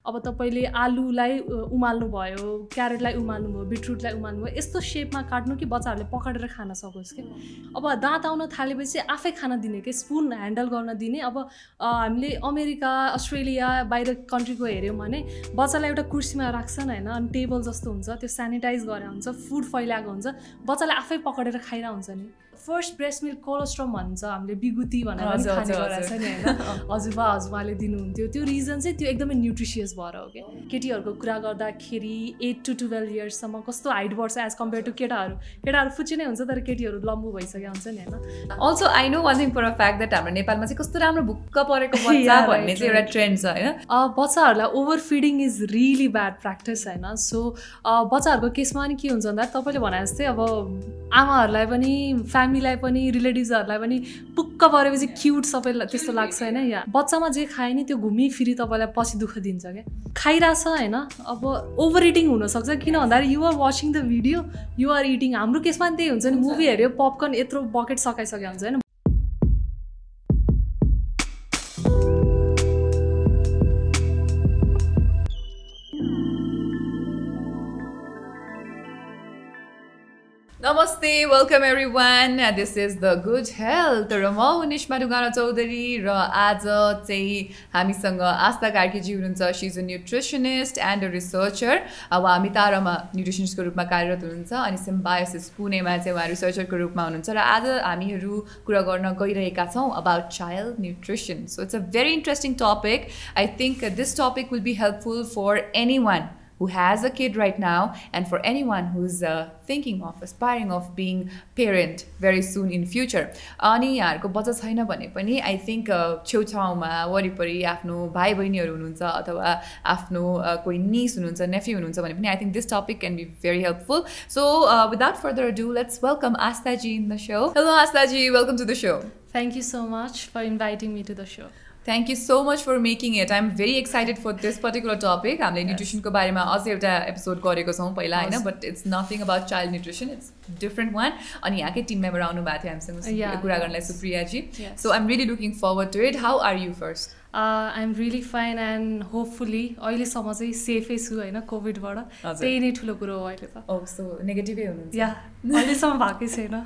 अब तपाईँले आलुलाई उ, उमाल्नु भयो क्यारेटलाई उमाल्नु भयो बिटरुटलाई उमाल्नु भयो यस्तो सेपमा काट्नु कि बच्चाहरूले पकाएर खान सकोस् कि? अब दाँत आउन थालेपछि आफै खान दिने कि? स्पुन ह्यान्डल गर्न दिने। अब हामीले अमेरिका अस्ट्रेलिया बाहिर कन्ट्रीको हेऱ्यौँ भने बच्चालाई एउटा कुर्सीमा राख्छन् होइन अनि टेबल जस्तो हुन्छ त्यो सेनिटाइज गरेर हुन्छ फुड फैलाएको हुन्छ बच्चाले आफै पकाएर खाइरहेको हुन्छ नि। फर्स्ट ब्रेस्ट मिल्क कोलेस्ट्रम भन्छ हामीले बिगुती भनेर खाने हजुर, गरेको छ नि होइन? हजुरबा हजुरबाले दिनुहुन्थ्यो। त्यो रिजन चाहिँ त्यो एकदमै न्युट्रिसियस भएर हो कि? केटीहरूको कुरा गर्दाखेरि एट टु टुवेल्भ इयर्ससम्म कस्तो हाइट बढ्छ एज कम्पेयर टु केटाहरू? केटाहरू फुच्ची नै हुन्छ तर केटीहरू लम्बु भइसकेको हुन्छ नि होइन? Also I know one thing for a fact that हाम्रो नेपालमा चाहिँ कस्तो राम्रो भुक्क परेको बच्चा भन्ने चाहिँ एउटा. ट्रेन्ड छ होइन? बच्चाहरूलाई over feeding is really bad practice होइन सो बच्चाहरूको केसमा पनि के हुन्छ भन्दा तपाईँले भने जस्तै अब आमाहरूलाई पनि फ्यामिलीलाई पनि रिलेटिभ्सहरूलाई पनि पुक्क परेपछि क्युट सबैलाई त्यस्तो लाग्छ होइन? या बच्चामा जे खायो नि त्यो घुमिफिरी तपाईँलाई पछि दुःख दिन्छ क्या। खाइरहेछ होइन? अब ओभर इटिङ हुनसक्छ किन भन्दाखेरि you're watching the video you're eating हाम्रो केसमा त्यही हुन्छ नि मुभी हेऱ्यो पपकर्न यत्रो बकेट सकाइसकेको हुन्छ होइन? नमस्ते welcome everyone this is the good health र म हो निष्मा ढुङ्गाना चौधरी र आज चाहिँ हामीसँग आस्था कार्कीजी हुनुहुन्छ she is a nutritionist and a researcher अब हामी तारामा न्युट्रिसनिस्टको रूपमा कार्यरत हुनुहुन्छ अनि सिम्बायोसिस पुणेमा चाहिँ उहाँ रिसर्चरको रूपमा हुनुहुन्छ. र आज हामीहरू कुरा गर्न गइरहेका छौँ about child nutrition so it's a very interesting topic I think this topic will be helpful for anyone who has a kid right now and for anyone who's uh, thinking of aspiring of being parent very soon in future. अनि यहाँहरूको बच्चा छैन भने पनि I think छेउछाउमा वरिपरि आफ्नो भाइ बहिनीहरू हुनुहुन्छ अथवा आफ्नो uh, कोही निस हुनुहुन्छ नेफ्यू हुनुहुन्छ भने पनि I think this topic can be very helpful so without further do let's welcome Astha ji in the show hello Astha ji welcome to the show thank you so much for inviting me to the show thank you so much for making it I'm very excited for this particular topic हामीले न्युट्रिसनको बारेमा अझै एउटा episode गरेको छौँ पहिला होइन Yes. But it's nothing about child nutrition it's different one अनि यहाँकै टिम मेम्बर आउनु भएको थियो हामीसँग सुप्रिया- Yeah, कुरा yes. गर्नलाई Supriya ji Yes. So I'm really looking forward to it how are you first I am really fine and hopefully अहिलेसम्म चाहिँ सेफै छु होइन कोभिडबाट हजुर। त्यही नै ठुलो कुरो हो अहिले त ओ सो नेगेटिभै हुनुहुन्छ या अहिलेसम्म भएकै छैन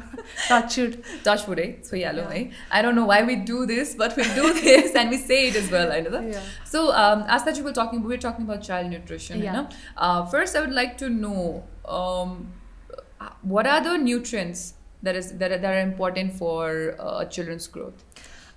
टचुड टच फुड है छोइहालौँ है I don't know why we do this but we do this and we say it is well होइन त Yeah. So, um, as that you were talking, we were talking about child nutrition. You Yeah. know? What are the nutrients that is that are, that are important for uh, children's growth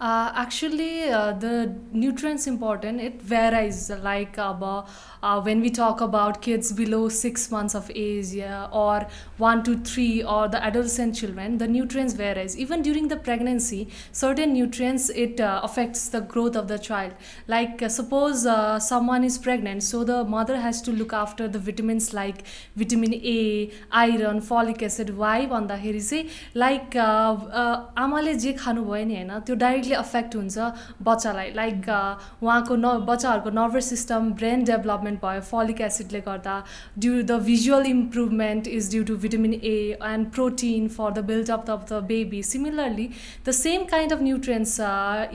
Uh, actually, uh, the nutrients important. It varies. Like uh, uh, when we talk about kids below six months of age, yeah, or one to three, or the adolescent children, the nutrients varies. Even during the pregnancy, certain nutrients it uh, affects the growth of the child. Like uh, suppose uh, someone is pregnant, so the mother has to look after the vitamins like vitamin A, iron, folic acid. Why भन्दाखेरि चाहिँ like आमाले जे खानुभयो नि होइन त्यो directly affect हुन्छ बच्चालाई like उहाँको न बच्चाहरूको नर्भस सिस्टम ब्रेन डेभलपमेन्ट भयो फलिक एसिडले गर्दा due the visual improvement is due to vitamin A and protein for the buildup of the baby similarly the same kind of nutrients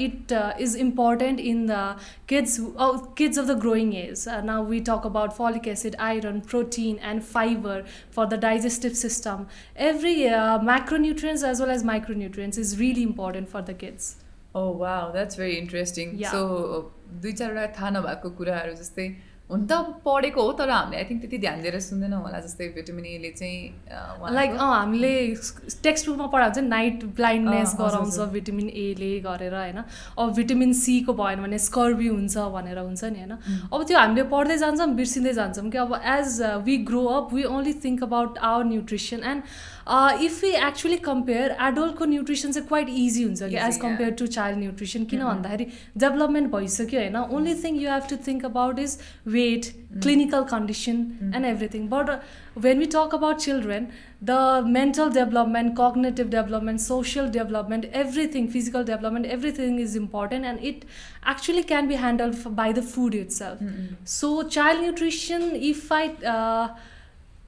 it is important in the kids oh, kids of the growing age uh, now we talk about folic acid iron protein and fiber for the digestive system every uh, macronutrients as well as micronutrients is really important for the kids Wow, that's very interesting. Yeah. So दुई चारवटा थाहा नभएको कुराहरू जस्तै हुन त पढेको हो तर हामीले आई थिङ्क त्यति ध्यान दिएर सुन्दैनौँ होला जस्तै भिटामिन एले चाहिँ लाइक अँ हामीले टेक्स्ट बुकमा पढाएको चाहिँ नाइट ब्लाइन्डनेस गराउँछ। भिटामिन एले गरेर होइन अब भिटामिन सीको भएन भने स्कर्बी हुन्छ भनेर हुन्छ नि होइन अब त्यो हामीले पढ्दै जान्छौँ बिर्सिँदै जान्छौँ कि अब as we grow up we only think about our nutrition and if we actually compare एडल्टको nutrition चाहिँ क्वाइट इजी हुन्छ कि as. Compare to child nutrition किन भन्दाखेरि डेभलपमेन्ट भइसक्यो होइन only thing you have to think about is weight clinical condition and everything but talk about children the mental development cognitive development social development everything physical development everything is important and it actually can be handled f- by the food itself so child nutrition if i uh,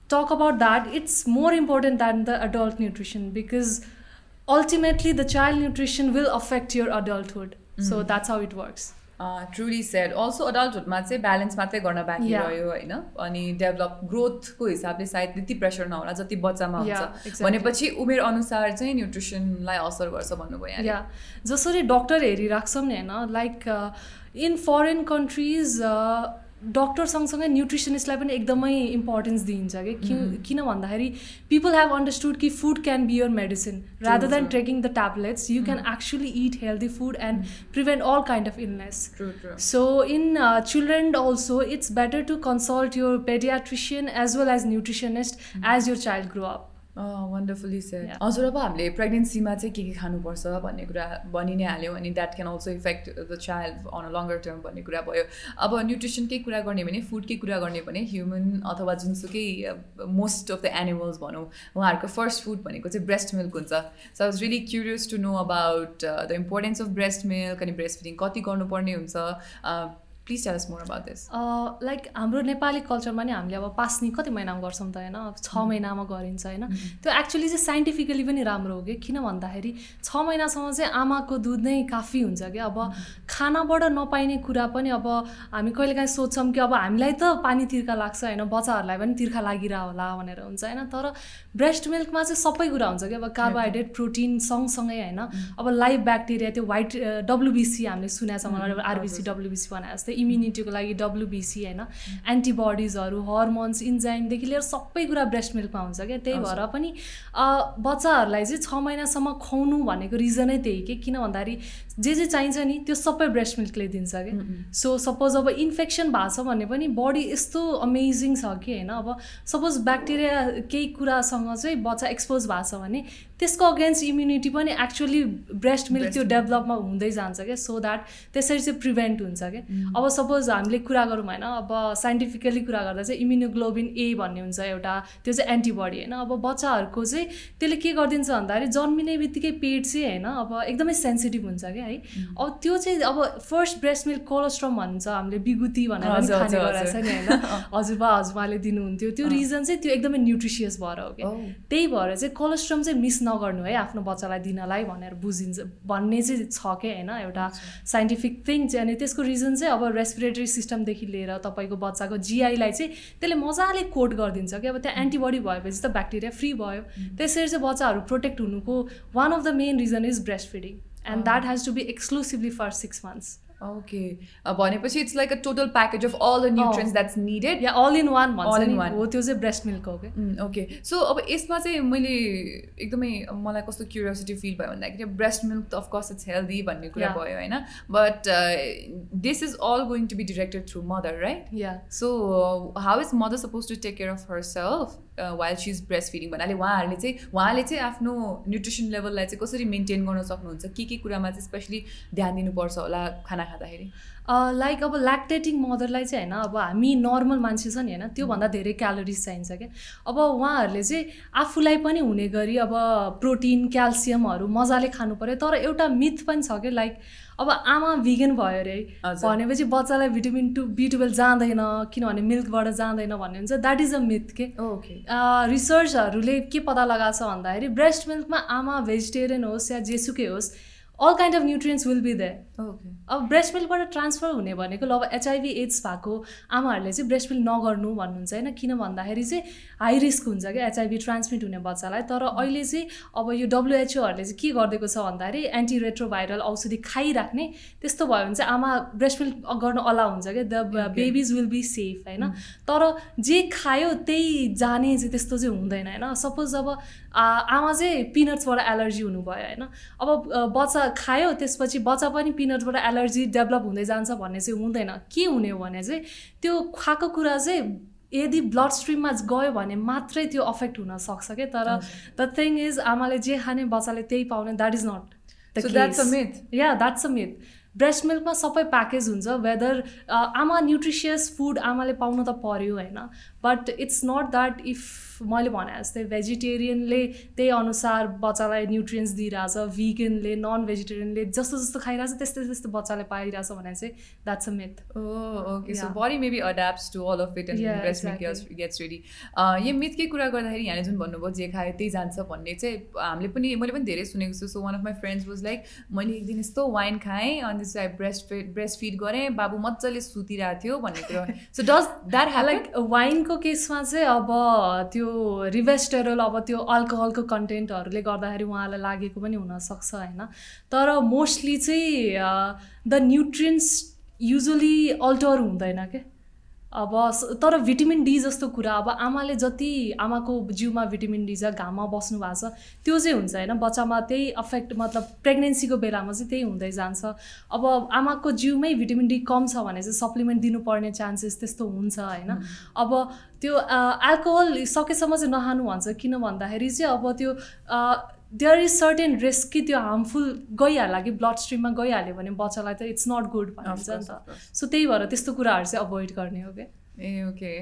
talk about that it's more important than the adult nutrition because ultimately the child nutrition will affect your adulthood so that's how it works truly said also अडल्टहुडमा चाहिँ balance मात्रै गर्न बाँकी Yeah. रह्यो होइन अनि develop ग्रोथको हिसाबले सायद त्यति प्रेसर नहोला जति बच्चामा Yeah, हुन्छ exactly. भनेपछि उमेर अनुसार चाहिँ न्युट्रिसनलाई असर गर्छ भन्नुभयो यहाँले या जसरी डक्टर हेरिराख्छौँ नि होइन like in foreign countries doctor सँगसँगै न्युट्रिसनिस्टलाई पनि एकदमै इम्पोर्टेन्स दिइन्छ कि? कि- किन भन्दाखेरि पिपल हेभ अन्डरस्टुड कि food can be your medicine rather than true. Taking the tablets you can actually eat healthy food and prevent all kind of illness true true So in uh, children also, it's better to consult your pediatrician as well as nutritionist as your wonderfully said. हजुर अब हामीले प्रेग्नेन्सीमा चाहिँ के के खानुपर्छ भन्ने कुरा भनि नै हाल्यौँ अनि that can also affect the child on a longer term भन्ने कुरा भयो। अब न्युट्रिसनकै कुरा गर्ने भने फुडकै कुरा गर्ने भने ह्युमन अथवा जुनसुकै मोस्ट अफ द एनिमल्स भनौँ उहाँहरूको फर्स्ट फुड भनेको चाहिँ ब्रेस्ट मिल्क हुन्छ। So was really curious to know about the importance of breast milk अनि ब्रेस्ट फिडिङ कति गर्नुपर्ने हुन्छ। Please tell more about this like Nepali Nepali कल्चरमा नि हामीले अब पास्नी कति महिनामा गर्छौँ त होइन? छ महिनामा गरिन्छ होइन? त्यो एक्चुली चाहिँ साइन्टिफिकली पनि राम्रो हो कि? किन भन्दाखेरि छ महिनासम्म चाहिँ आमाको दुध नै काफी हुन्छ कि? अब खानाबाट नपाइने कुरा पनि अब हामी कहिलेकाहीँ सोध्छौँ कि अब हामीलाई त पानी तिर्खा लाग्छ होइन? बच्चाहरूलाई पनि तिर्खा लागिरह होला भनेर हुन्छ होइन? तर ब्रेस्ट मिल्कमा चाहिँ सबै कुरा हुन्छ कि अब कार्बोहाइड्रेट प्रोटिन सँगसँगै होइन। अब लाइभ ब्याक्टेरिया त्यो वाइट डब्लुबिसी हामीले सुनेको छ मलाई आरबिसी डब्लुबिसी भने जस्तै इम्युनिटीको लागि डब्लुबिसी होइन। एन्टिबडिजहरू हर्मोन्स इन्जाइमदेखि लिएर सबै कुरा ब्रेस्ट मिल्कमा हुन्छ क्या। त्यही भएर पनि बच्चाहरूलाई चाहिँ छ महिनासम्म खुवाउनु भनेको रिजनै त्यही के? किन भन्दाखेरि जे जे चाहिन्छ नि त्यो सबै ब्रेस्ट मिल्कले दिन्छ कि सो सपोज अब इन्फेक्सन भएको छ भने पनि बडी यस्तो अमेजिङ छ कि होइन। अब सपोज ब्याक्टेरिया केही कुरासँग चाहिँ बच्चा एक्सपोज भएको छ भने त्यसको अगेन्स्ट इम्युनिटी पनि एक्चुअली ब्रेस्ट मिल्क त्यो. डेभलपमा हुँदै जान्छ क्या. सो द्याट त्यसरी चाहिँ प्रिभेन्ट हुन्छ क्या. अब सपोज हामीले कुरा गरौँ होइन अब साइन्टिफिकली कुरा गर्दा चाहिँ इम्युनोग्लोबिन ए भन्ने हुन्छ एउटा त्यो चाहिँ एन्टिबडी होइन। अब बच्चाहरूको चाहिँ त्यसले के गरिदिन्छ भन्दाखेरि जन्मिने बित्तिकै पेट चाहिँ होइन अब एकदमै सेन्सिटिभ हुन्छ क्या है। अब त्यो चाहिँ अब फर्स्ट ब्रेस्ट मिल्क कोलोस्ट्रम भन्छ हामीले बिगुती भनेर खाने हजुर, गरेको छ नि होइन। हजुरबा हजुरबाले दिनुहुन्थ्यो त्यो रिजन चाहिँ त्यो एकदमै न्युट्रिसियस भएर हो कि Oh. त्यही भएर चाहिँ कोलेस्ट्रम चाहिँ मिस नगर्नु है आफ्नो बच्चालाई दिनलाई भनेर बुझिन्छ भन्ने चाहिँ छ क्या होइन एउटा साइन्टिफिक थिङ चाहिँ अनि त्यसको रिजन चाहिँ अब रेस्पिरेटरी सिस्टमदेखि लिएर तपाईँको बच्चाको जिआईलाई चाहिँ त्यसले मजाले कोट गरिदिन्छ कि अब त्यहाँ एन्टिबडी भएपछि त ब्याक्टेरिया फ्री भयो। त्यसरी चाहिँ बच्चाहरू प्रोटेक्ट हुनुको one of the main reason is breast feeding and that has to be exclusively for six months okay भनेपछि it's like a total package of all the nutrients that's needed yeah all in one All भन्छ in नि one. हो त्यो चाहिँ breast milk हो okay so अब यसमा चाहिँ मैले एकदमै मलाई कस्तो क्युरियोसिटी फिल भयो भन्दाखेरि ब्रेस्ट मिल्क त अफकोर्स इट्स हेल्दी भन्ने कुरा. भयो होइन? But this is all going to be directed through mother right yeah so how is mother suppose to take care of herself while she is breast feeding भन्नाले उहाँहरूले चाहिँ उहाँले चाहिँ आफ्नो न्युट्रिसन लेभललाई चाहिँ कसरी मेन्टेन गर्न सक्नुहुन्छ? के के कुरामा चाहिँ स्पेसली ध्यान दिनुपर्छ होला? खाना खाँदाखेरि? लाइक अब ल्याक्टेटिङ मदरलाई चाहिँ होइन अब हामी नर्मल मान्छे छ नि होइन त्योभन्दा धेरै क्यालोरिज चाहिन्छ क्या। अब उहाँहरूले चाहिँ आफूलाई पनि हुने गरी अब प्रोटिन क्याल्सियमहरू मजाले खानु पऱ्यो तर एउटा मिथ पनि छ कि लाइक अब आमा भिगन भयो अरे। भनेपछि बच्चालाई भिटामिन टू बी टुवेल्भ जाँदैन किनभने मिल्कबाट जाँदैन भन्ने हुन्छ। द्याट इज अ मिथ के ओके रिसर्चहरूले के पत्ता लगाएको छ भन्दाखेरि ब्रेस्ट मिल्कमा आमा भेजिटेरियन होस् या जेसुकै होस् all kind of nutrients will be there okay अब ब्रेस्ट मिल्कबाट ट्रान्सफर हुने भनेको ल अब एचआइभी एड्स भएको आमाहरूले चाहिँ ब्रेस्ट मिल्क नगर्नु भन्नुहुन्छ होइन? किन भन्दाखेरि चाहिँ हाई रिस्क हुन्छ क्या एचआइभी ट्रान्समिट हुने बच्चालाई। तर अहिले चाहिँ अब यो डब्लुएचओहरूले चाहिँ के गरिदिएको छ भन्दाखेरि एन्टी रेट्रोभाइरल औषधि खाइराख्ने त्यस्तो भयो भने चाहिँ आमा ब्रेस्ट मिल्क गर्न अलाउ हुन्छ क्या। The. Babies will be safe होइन? तर जे खायो त्यही जाने चाहिँ त्यस्तो चाहिँ हुँदैन होइन? सपोज अब आमा चाहिँ पिनट्सबाट एलर्जी हुनुभयो होइन? अब बच्चा खायो त्यसपछि बच्चा पनि पिनट्सबाट एलर्जी डेभलप हुँदै जान्छ भन्ने चाहिँ हुँदैन। के हुने हो भने चाहिँ त्यो खाएको कुरा चाहिँ यदि ब्लड स्ट्रिममा गयो भने मात्रै त्यो अफेक्ट हुनसक्छ क्या तर द थिङ इज आमाले जे खाने बच्चाले त्यही पाउने that is not. Yeah that's a myth breast मिल्कमा सबै प्याकेज हुन्छ वेदर आमा न्युट्रिसियस फुड आमाले पाउनु त पर्यो होइन? But it's not that if मैले भने जस्तै भेजिटेरियनले त्यही अनुसार बच्चालाई न्युट्रियन्स दिइरहेछ भिगनले नन भेजिटेरियनले जस्तो जस्तो खाइरहेछ त्यस्तै त्यस्तो बच्चाले पाइरहेछ भने चाहिँ that's a myth Oh, okay. So Yeah. body maybe adapts to all of it and Yeah, breast milk gets, exactly. gets ready. Uh, यो मिथकै कुरा गर्दाखेरि यहाँले जुन भन्नुभयो जे खायो त्यही जान्छ भन्ने चाहिँ हामीले पनि मैले पनि धेरै सुनेको छु so one of my friends was like मैले एक दिन यस्तो वाइन खाएँ अनि I breast feed breast feed गरेँ बाबु मजाले सुतिरहेको थियो भन्ने कुरो so does that have like वाइनको केसमा चाहिँ अब त्यो रिभेस्टेरल अब त्यो अल्कोहलको कन्टेन्टहरूले गर्दाखेरि उहाँलाई लागेको पनि हुनसक्छ होइन? तर मोस्टली चाहिँ द न्युट्रियन्स युजली अल्टर हुँदैन क्या अब तर भिटामिन डी जस्तो कुरा अब आमाले जति आमाको जिउमा भिटामिन डी छ घाममा बस्नु भएको छ त्यो चाहिँ हुन्छ होइन। बच्चामा त्यही अफेक्ट मतलब प्रेग्नेन्सीको बेलामा चाहिँ त्यही हुँदै जान्छ। अब आमाको जिउमै भिटामिन डी कम छ भने चाहिँ सप्लिमेन्ट दिनुपर्ने चान्सेस त्यस्तो हुन्छ होइन। अब त्यो एल्कोहल सकेसम्म चाहिँ नखानु भन्छ। किन भन्दाखेरि चाहिँ अब त्यो देयर इज सर्टेन रिस्क कि त्यो हार्मफुल गइहाल्ला कि ब्लड स्ट्रिममा गइहाल्यो भने बच्चालाई त इट्स नट गुड भनिन्छ नि त। सो त्यही भएर त्यस्तो कुराहरू चाहिँ अभोइड गर्ने हो क्या। ए ओके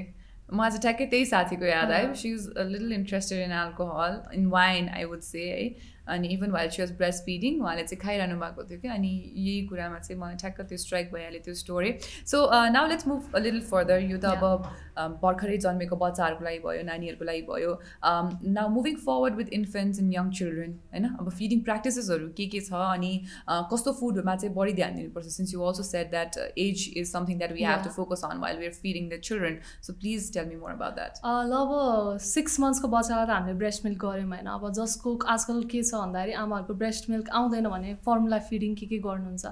म चाहिँ ठ्याक्कै त्यही साथीको याद आयो। She is little interested in alcohol in wine I would say है। अनि even while she was breast feeding उहाँले चाहिँ खाइरहनु भएको थियो कि अनि यही कुरामा चाहिँ मलाई ठ्याक्क त्यो स्ट्राइक भइहाल्यो त्यो story so now let's move a little further यो त अब भर्खरै जन्मेको बच्चाहरूको लागि भयो नानीहरूको लागि भयो। Now moving forward with infants in young children होइन? अब फिडिङ प्र्याक्टिसेसहरू के के छ अनि कस्तो फुडहरूमा चाहिँ बढी ध्यान दिनुपर्छ? Since you also said that age is something that we have to focus on while we are feeding the children so please tell me more about that ल अब सिक्स मन्थ्सको बच्चालाई त हामीले ब्रेस्ट मिल्क गऱ्यौँ होइन। अब जसको आजकल के छ छ भन्दाखेरि आमाहरूको ब्रेस्ट मिल्क आउँदैन भने फर्मुला फिडिङ के के गर्नुहुन्छ?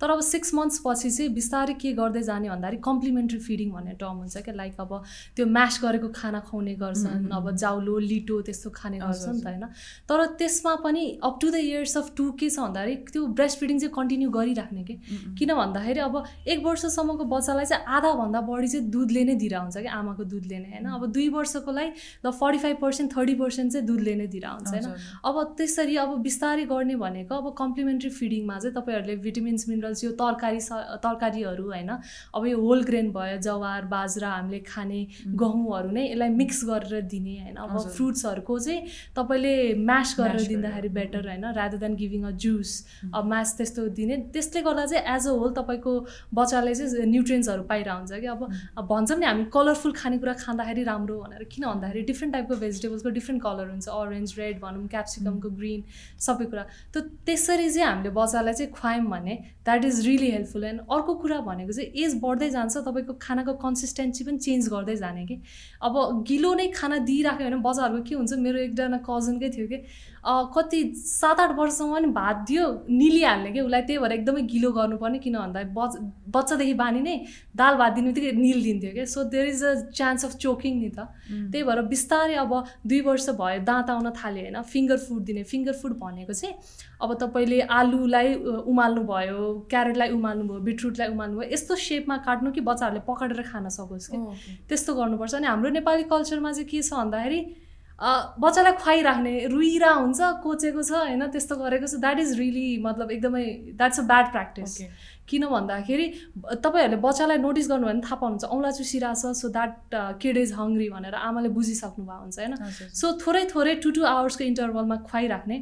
तर अब सिक्स मन्थ्स पछि चाहिँ बिस्तारै के गर्दै जाने भन्दाखेरि कम्प्लिमेन्ट्री फिडिङ भन्ने टर्म हुन्छ क्या लाइक अब त्यो म्यास गरेको खाना खुवाउने गर्छन् अब जाउलो लिटो त्यस्तो खाने गर्छन् त होइन। तर त्यसमा पनि up to the years of two के छ भन्दाखेरि त्यो ब्रेस्ट फिडिङ चाहिँ कन्टिन्यू गरिराख्ने कि? किन भन्दाखेरि अब एक वर्षसम्मको बच्चालाई चाहिँ आधाभन्दा बढी चाहिँ दुधले नै दिएर हुन्छ कि आमाको दुधले नै होइन? अब दुई वर्षकोलाई ल forty five percent thirty percent चाहिँ दुधले नै दिएर हुन्छ होइन? अब त्यसरी यसरी अब बिस्तारै गर्ने भनेको अब कम्प्लिमेन्ट्री फिडिङमा चाहिँ तपाईँहरूले भिटामिन्स मिनरल्स यो तरकारी तरकारीहरू होइन? अब यो होल ग्रेन भयो जवार बाजरा हामीले खाने गहुँहरू नै यसलाई मिक्स गरेर दिने होइन। अब फ्रुट्सहरूको चाहिँ तपाईँले म्यास गरेर दिँदाखेरि बेटर होइन rather than giving a juice अब म्यास त्यस्तो दिने। त्यसले गर्दा चाहिँ एज अ होल तपाईँको बच्चाले चाहिँ न्युट्रियन्सहरू पाइरहेको हुन्छ कि अब भन्छौँ नि हामी कलरफुल खानेकुरा खाँदाखेरि राम्रो भनेर। किन भन्दाखेरि डिफ्रेन्ट टाइपको भेजिटेबल्सको डिफ्रेन्ट कलर हुन्छ। अरेन्ज रेड भनौँ क्याप्सिकमको ग्रिन सबै कुरा। त त्यसरी चाहिँ हामीले बच्चालाई चाहिँ खुवायौँ भने that is really helpful and अर्को कुरा भनेको चाहिँ एज बढ्दै जान्छ। तपाईँको खानाको कन्सिस्टेन्सी पनि चेन्ज गर्दै जाने कि। अब गिलो नै खाना दिइराख्यो भने बच्चाहरूको के हुन्छ? मेरो एकजना कजनकै थियो कि। कति सात आठ वर्षसम्म पनि भात दियो निलिहाल्ने कि उसलाई त्यही भएर एकदमै गिलो गर्नुपर्ने किन भन्दा बच बच्चादेखि बानी नै दाल भात दिने बित्तिकै निल दिन्थ्यो क्या so there is a chance of choking नि त। त्यही भएर बिस्तारै अब दुई वर्ष भयो दाँत आउन थाल्यो होइन फिङ्गर फुड दिने। फिङ्गर फुड भनेको चाहिँ अब तपाईँले आलुलाई उमाल्नु भयो क्यारेटलाई उमाल्नु भयो बिटरुटलाई उमाल्नु भयो यस्तो सेपमा काट्नु कि बच्चाहरूले पकाएर खान सकोस् कि। त्यस्तो गर्नुपर्छ। अनि हाम्रो नेपाली कल्चरमा चाहिँ के छ भन्दाखेरि बच्चालाई खुवाइराख्ने रुइरा हुन्छ कोचेको छ होइन त्यस्तो गरेको छ। द्याट इज रियली मतलब एकदमै द्याट्स अ ब्याड प्र्याक्टिस किन भन्दाखेरि तपाईँहरूले बच्चालाई नोटिस गर्नुभयो भने थाहा पाउनुहुन्छ औँला चुसिरहेको छ so that kid is hungry भनेर आमाले बुझिसक्नु भएको हुन्छ होइन। सो थोरै थोरै टु टु आवर्सको इन्टरभलमा खुवाइराख्ने।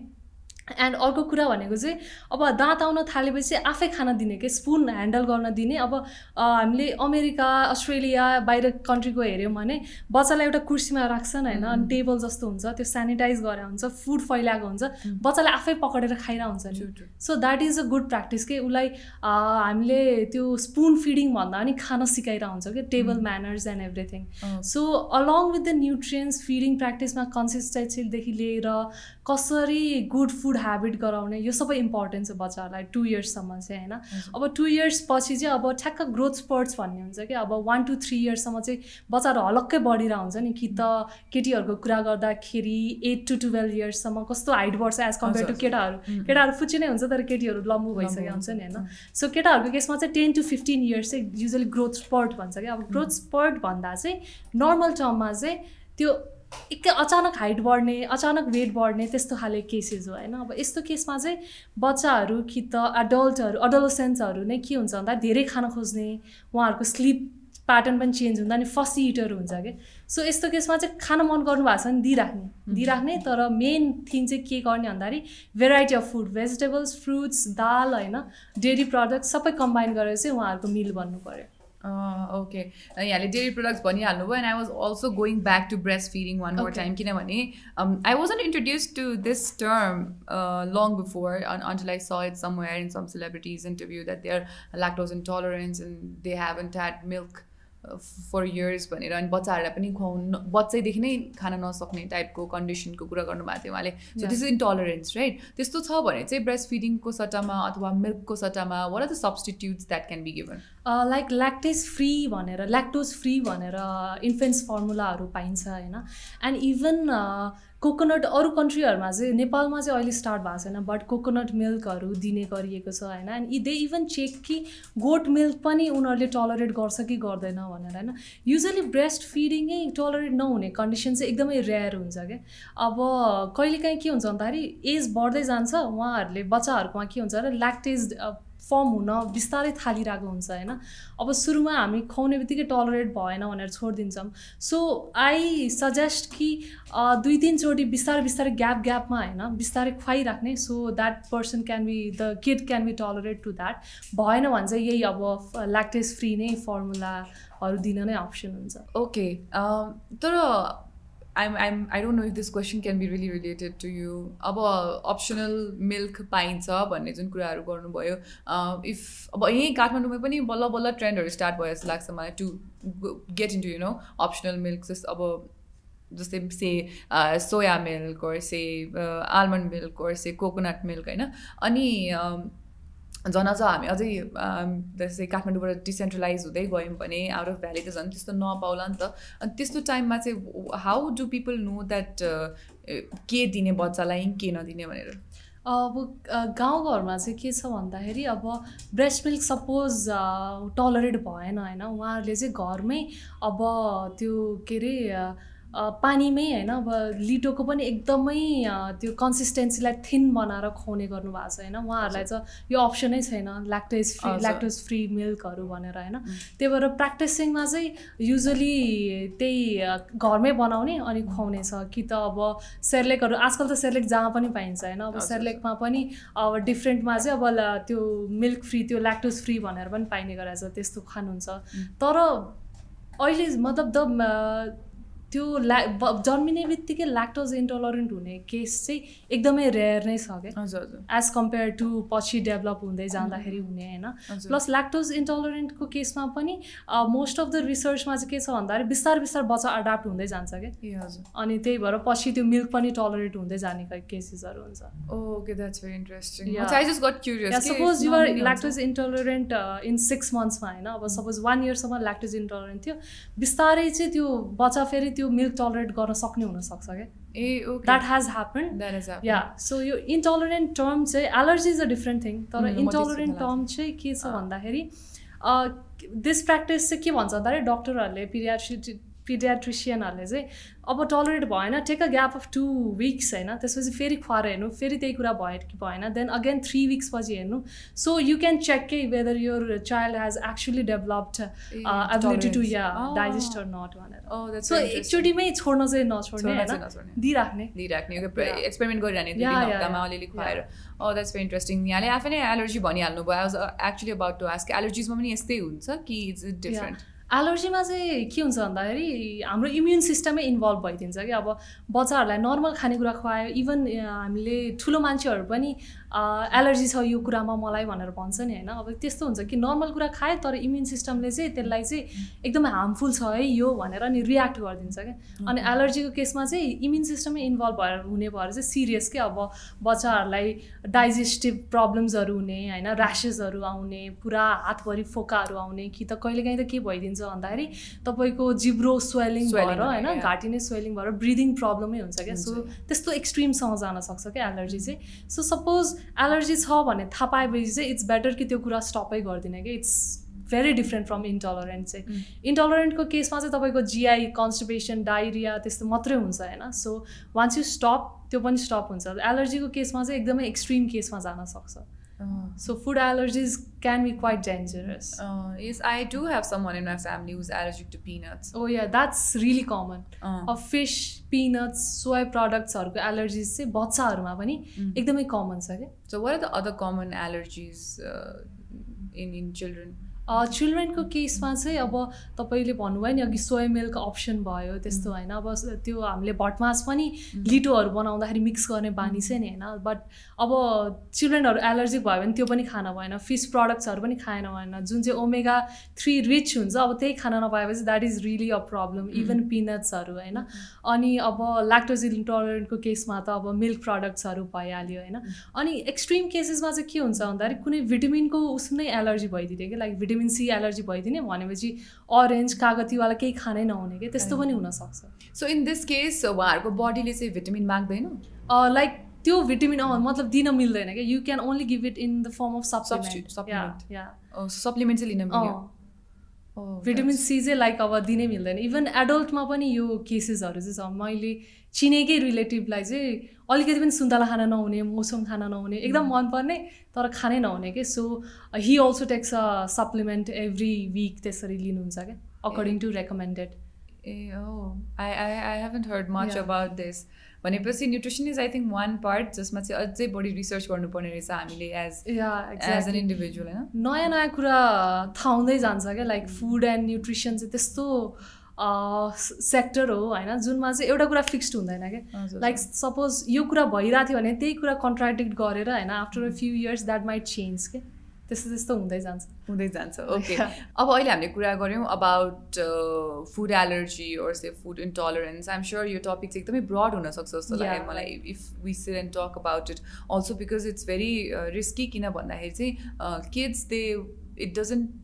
एन्ड अर्को कुरा भनेको चाहिँ अब दाँत आउन थालेपछि आफै खाना दिने कि? स्पुन ह्यान्डल गर्न दिने। अब हामीले अमेरिका अस्ट्रेलिया बाहिर कन्ट्रीको हेऱ्यौँ भने बच्चालाई एउटा कुर्सीमा राख्छन् होइन? अनि टेबल जस्तो हुन्छ त्यो सेनिटाइज गरेर हुन्छ फुड फैलाएको हुन्छ। बच्चाले आफै पक्रेर खाइरहेको हुन्छ so that is a good practice कि? उसलाई हामीले त्यो स्पुन फिडिङ भन्दा पनि खान सिकाइरहेको हुन्छ कि? Table manners and everything so along with the nutrients feeding प्र्याक्टिसमा कन्सिस्टेन्सीदेखि लिएर कसरी गुड फुड ह्याबिट गराउने यो सबै इम्पोर्टेन्ट छ बच्चाहरूलाई टु इयर्ससम्म चाहिँ होइन? अब टु इयर्स पछि चाहिँ अब ठ्याक्क ग्रोथ स्पर्ट्स भन्ने हुन्छ कि अब वान टू थ्री इयर्ससम्म चाहिँ बच्चाहरू हलक्कै बढिरहेको हुन्छ नि कि त केटीहरूको कुरा गर्दाखेरि एट टु टुवेल्भ इयर्ससम्म कस्तो हाइट बढ्छ एज कम्पेयर टु केटाहरू। केटाहरू फुच्ची नै हुन्छ तर केटीहरू लम्बु भइसकेको हुन्छ। नि होइन? सो केटाहरूको केसमा चाहिँ टेन टु फिफ्टिन इयर्स चाहिँ युजली ग्रोथ स्पर्ट भन्छ कि। अब ग्रोथ स्पर्ट भन्दा चाहिँ नर्मल टर्ममा चाहिँ त्यो एकै अचानक हाइट बढ्ने अचानक वेट बढ्ने त्यस्तो खाले केसेस हो होइन? अब यस्तो केसमा चाहिँ बच्चाहरू कि त एडल्टहरू अडोलोसेन्सहरू नै के हुन्छ भन्दा धेरै खान खोज्ने उहाँहरूको स्लिप प्याटर्न पनि चेन्ज हुन्छ अनि फसी इटर हुन्छ कि? सो यस्तो केसमा चाहिँ खान मन गर्नु भएको छ भने दिइराख्ने दिइराख्ने। तर मेन थिङ चाहिँ के गर्ने भन्दाखेरि variety of food vegetables fruits दाल होइन? डेरी प्रडक्ट सबै कम्बाइन गरेर चाहिँ उहाँहरूको मिल बन्नु पऱ्यो। ओके यहाँले डेरी प्रडक्ट्स भनिहाल्नु भयो and I was also going back to breast feeding one more. Time किनभने I wasn't introduce to this term long before until I saw it somewhere in some celebrities interview that they are lactose intolerance and they haven't had milk for years भनेर. अनि बच्चाहरूलाई पनि खुवाउनु बच्चैदेखि नै खान नसक्ने टाइपको कन्डिसनको कुरा गर्नुभएको थियो उहाँले. So. This is intolerance right त्यस्तो छ भने चाहिँ ब्रेस्ट फिडिङको सट्टामा अथवा मिल्कको सट्टामा what are the substitutes that can be given like lactase free भनेर ल्याक्टोज फ्री भनेर इन्फेन्ट्स फर्मुलाहरू पाइन्छ होइन? एन्ड इभन कोकोनट अरू कन्ट्रीहरूमा चाहिँ नेपालमा चाहिँ अहिले स्टार्ट भएको छैन बट कोकोनट मिल्कहरू दिने गरिएको छ होइन? एन्ड दे इभन चेक कि गोट मिल्क पनि उनीहरूले टलरेट गर्छ कि गर्दैन भनेर होइन? युजली ब्रेस्ट फिडिङै टलरेट नहुने कन्डिसन चाहिँ एकदमै रेयर हुन्छ क्या? अब कहिलेकाहीँ के हुन्छ भन्दाखेरि एज बढ्दै जान्छ उहाँहरूले बच्चाहरूकोमा के हुन्छ र ल्याक्टेज फर्म हुन बिस्तारै थालिरहेको हुन्छ होइन? अब सुरुमा हामी खुवाउने बित्तिकै टलरेट भएन भनेर छोडिदिन्छौँ। सो आई सजेस्ट कि दुई तिनचोटि बिस्तारै बिस्तारै ग्याप ग्यापमा होइन बिस्तारै खुवाइराख्ने। So that person can be the kid can be tolerate to that भएन भने चाहिँ यही अब ल्याक्टेज फ्री नै फर्मुलाहरू दिन नै अप्सन हुन्छ। ओके तर I'm I'm I don't know if this question can be really related to you अब अप्सनल मिल्क पाइन्छ भन्ने जुन कुराहरू गर्नुभयो इफ अब यहीँ काठमाडौँमै पनि बल्ल बल्ल ट्रेन्डहरू स्टार्ट भयो जस्तो लाग्छ मलाई to get into you know optional milk just अब जस्तै say soya milk say almond milk say coconut milk होइन? अनि झन् अझ हामी अझै जस्तै काठमाडौँबाट डिसेन्ट्रलाइज हुँदै गयौँ भने आउट अफ भ्याली त झन् त्यस्तो नपाउला नि त। अनि त्यस्तो टाइममा चाहिँ how do people know that के दिने बच्चालाई के नदिने भनेर? अब गाउँघरमा चाहिँ के छ भन्दाखेरि अब ब्रेस्ट मिल्क सपोज टलरेट भएन होइन? उहाँहरूले चाहिँ घरमै अब त्यो के अरे पानीमै होइन अब लिटोको पनि एकदमै त्यो कन्सिस्टेन्सीलाई थिन बनाएर खुवाउने गर्नुभएको छ होइन। उहाँहरूलाई चाहिँ यो अप्सनै छैन ल्याक्टेज फ्री। ल्याक्टोज फ्री मिल्कहरू भनेर होइन। त्यही भएर प्र्याक्टिसिङमा चाहिँ युजली त्यही घरमै बनाउने अनि खुवाउने छ। कि त अब सेर्लेकहरू आजकल त सेर्लेक जहाँ पनि पाइन्छ होइन। अब। सेर्लेकमा पनि अब डिफ्रेन्टमा चाहिँ अब त्यो मिल्क फ्री त्यो ल्याक्टोज फ्री भनेर पनि पाइने गरेछ त्यस्तो खानुहुन्छ। तर अहिले मतलब द त्यो ब- जन्मिने बित्तिकै ल्याक्टोज इन्टलरेन्ट हुने केस चाहिँ एकदमै रेयर नै छ क्या। हजुर हजुर। एज कम्पेयर टु पछि डेभलप हुँदै जाँदाखेरि हुने होइन। प्लस ल्याक्टोज इन्टलरेन्टको केसमा पनि मोस्ट अफ द रिसर्चमा चाहिँ के छ भन्दाखेरि बिस्तार बिस्तार बच्चा एडाप्ट हुँदै जान्छ क्या। हजुर। अनि त्यही भएर पछि त्यो मिल्क पनि टलरेट हुँदै जाने केसेसहरू हुन्छ। Okay that's very interesting suppose you're lactose intolerant in six मन्थ्समा होइन? अब सपोज वान इयरसम्म ल्याक्टोज इन्टलरेन्ट थियो। बिस्तारै चाहिँ त्यो बच्चा फेरि त्यो मिल्क टलरेट गर्न सक्ने हुनसक्छ क्या। ए okay that has happen yeah so यो इन्टलरेन्ट टर्म चाहिँ allergy is a different thing तर Mm, इन्टलरेन्ट थाहा टर्म चाहिँ के छ अँ। भन्दाखेरि दिस प्र्याक्टिस चाहिँ के भन्छ भन्दाखेरि डक्टरहरूले पिरियाट्रि पिडियाट्रिसियनहरूले चाहिँ अब टलरेट भएन take a gap of two weeks होइन? त्यसपछि फेरि खुवाएर हेर्नु फेरि त्यही कुरा भयो कि भएन? देन अगेन थ्री विक्सपछि हेर्नु। सो यु क्यान चेक के whether your child has actually developed ability to yeah digest or not भनेर। सो एकचोटिमै छोड्न चाहिँ नछोड्ने होइन? दिइराख्ने। दिइराख्ने. एक्सपेरिमेन्ट गरिरहने हप्तामा. अलिअलि खुवाएर। ओ द्याट्स भेरी इन्ट्रेस्टिङ यहाँले आफै नै एलर्जी भनिहाल्नु भयो एक्चुली अबाउट टु आस्क एलर्जिजमा पनि यस्तै हुन्छ कि इट्स डिफरेन्ट एलर्जीमा चाहिँ के हुन्छ भन्दाखेरि हाम्रो इम्युन सिस्टमै इन्भल्भ भइदिन्छ कि अब बच्चाहरूलाई नर्मल खानेकुरा खुवायो इभन हामीले ठुलो मान्छेहरू पनि एलर्जी छ यो कुरामा मलाई भनेर भन्छ नि होइन। अब त्यस्तो हुन्छ कि नर्मल कुरा खायो तर इम्युन सिस्टमले चाहिँ त्यसलाई चाहिँ एकदमै हार्मफुल छ है यो भनेर अनि रियाक्ट गरिदिन्छ क्या। अनि एलर्जीको केसमा चाहिँ इम्युन सिस्टमै इन्भल्भ भएर हुने भएर चाहिँ सिरियस के अब बच्चाहरूलाई डाइजेस्टिभ प्रब्लम्सहरू हुने होइन ऱ्यासेसहरू आउने पुरा हातभरि फोकाहरू आउने कि त कहिलेकाहीँ त के भइदिन्छ भन्दाखेरि तपाईँको जिब्रो स्वेलिङ भएर होइन. घाँटी नै स्वेलिङ भएर ब्रिदिङ प्रब्लमै हुन्छ क्या। सो। त्यस्तो एक्सट्रिमसँग जान सक्छ क्या एलर्जी चाहिँ। सो सपोज एलर्जी छ भने थाहा पाएपछि चाहिँ इट्स बेटर कि त्यो कुरा स्टपै गरिदिने कि। It's very different from intolerant चाहिँ। इन्टलरेन्टको केसमा चाहिँ तपाईँको जिआई कन्स्टिपेसन डाइरिया त्यस्तो मात्रै हुन्छ होइन। सो वान्स यु स्टप त्यो पनि स्टप हुन्छ। एलर्जीको केसमा चाहिँ एकदमै एक्सट्रिम केसमा जान सक्छ। So food allergies can be quite dangerous yes I do have some one in my family who's allergic to peanuts oh yeah that's really common अब फिस पिनट्स सोय प्रडक्ट्सहरूको एलर्जिज चाहिँ बच्चाहरूमा पनि एकदमै कमन छ क्या So what are the other common allergies uh, in in children? चिल्ड्रेनको केसमा चाहिँ अब तपाईँले भन्नुभयो नि अघि सोया मिल्क अप्सन भयो त्यस्तो होइन। अब त्यो हामीले भटमास पनि लिटोहरू बनाउँदाखेरि मिक्स गर्ने बानी चाहिँ नि होइन। बट अब चिल्ड्रेनहरू एलर्जिक भयो भने त्यो पनि खान भएन। फिस प्रडक्ट्सहरू पनि खाएन भएन। जुन चाहिँ ओमेगा थ्री रिच हुन्छ अब त्यही खान नपाएपछि that is really a problem even पिनट्सहरू होइन। अनि अब ल्याक्टोज इन्टोलरेन्टको केसमा त अब मिल्क प्रडक्ट्सहरू भइहाल्यो होइन। अनि एक्सट्रिम केसेसमा चाहिँ के हुन्छ भन्दाखेरि कुनै भिटामिनको उसमै एलर्जी भइदिने कि? लाइक भिटामिन सी एलर्जी भइदिने भनेपछि अरेन्ज कागतीवाला केही खानै नहुने कि? त्यस्तो पनि हुनसक्छ। सो इन दिस केस उहाँहरूको बडीले चाहिँ भिटामिन माग्दैन? लाइक त्यो भिटामिन मतलब दिन मिल्दैन क्या you can only give it in the form of supplement supplement चाहिँ लिन मिल्यो भिटामिन सी चाहिँ लाइक अब दिनै मिल्दैन. इभन एडल्टमा पनि यो केसेसहरू चाहिँ छ। मैले चिनेकै रिलेटिभलाई चाहिँ अलिकति पनि सुन्तला खान नहुने मौसम खान नहुने एकदम मनपर्ने तर खानै नहुने कि? So he also takes a supplement every week त्यसरी लिनुहुन्छ क्या according to recommended uh oh I I I haven't heard much. About this भनेपछि nutrition is I think one part जसमा चाहिँ अझै बढी रिसर्च गर्नुपर्ने रहेछ हामीले एज एज एन इन्डिभिजुअल होइन? नयाँ नयाँ कुरा थाहा हुँदै जान्छ क्या लाइक फुड एन्ड न्युट्रिसन चाहिँ त्यस्तो सेक्टर हो होइन? जुनमा चाहिँ एउटा कुरा फिक्स्ड हुँदैन क्या। लाइक सपोज यो कुरा भइरहेको थियो भने त्यही कुरा कन्ट्राडिक्ट गरेर होइन? After a few years that might change के त्यस्तो त्यस्तो हुँदै जान्छ हुँदै जान्छ ओके. अब अहिले हामीले कुरा गऱ्यौँ about food allergy or say food intolerance I'm sure यो टपिक चाहिँ एकदमै ब्रड हुनसक्छ जस्तो लाग्यो. मलाई if we sit and talk about it also because it's very risky किन भन्दाखेरि चाहिँ kids they it doesn't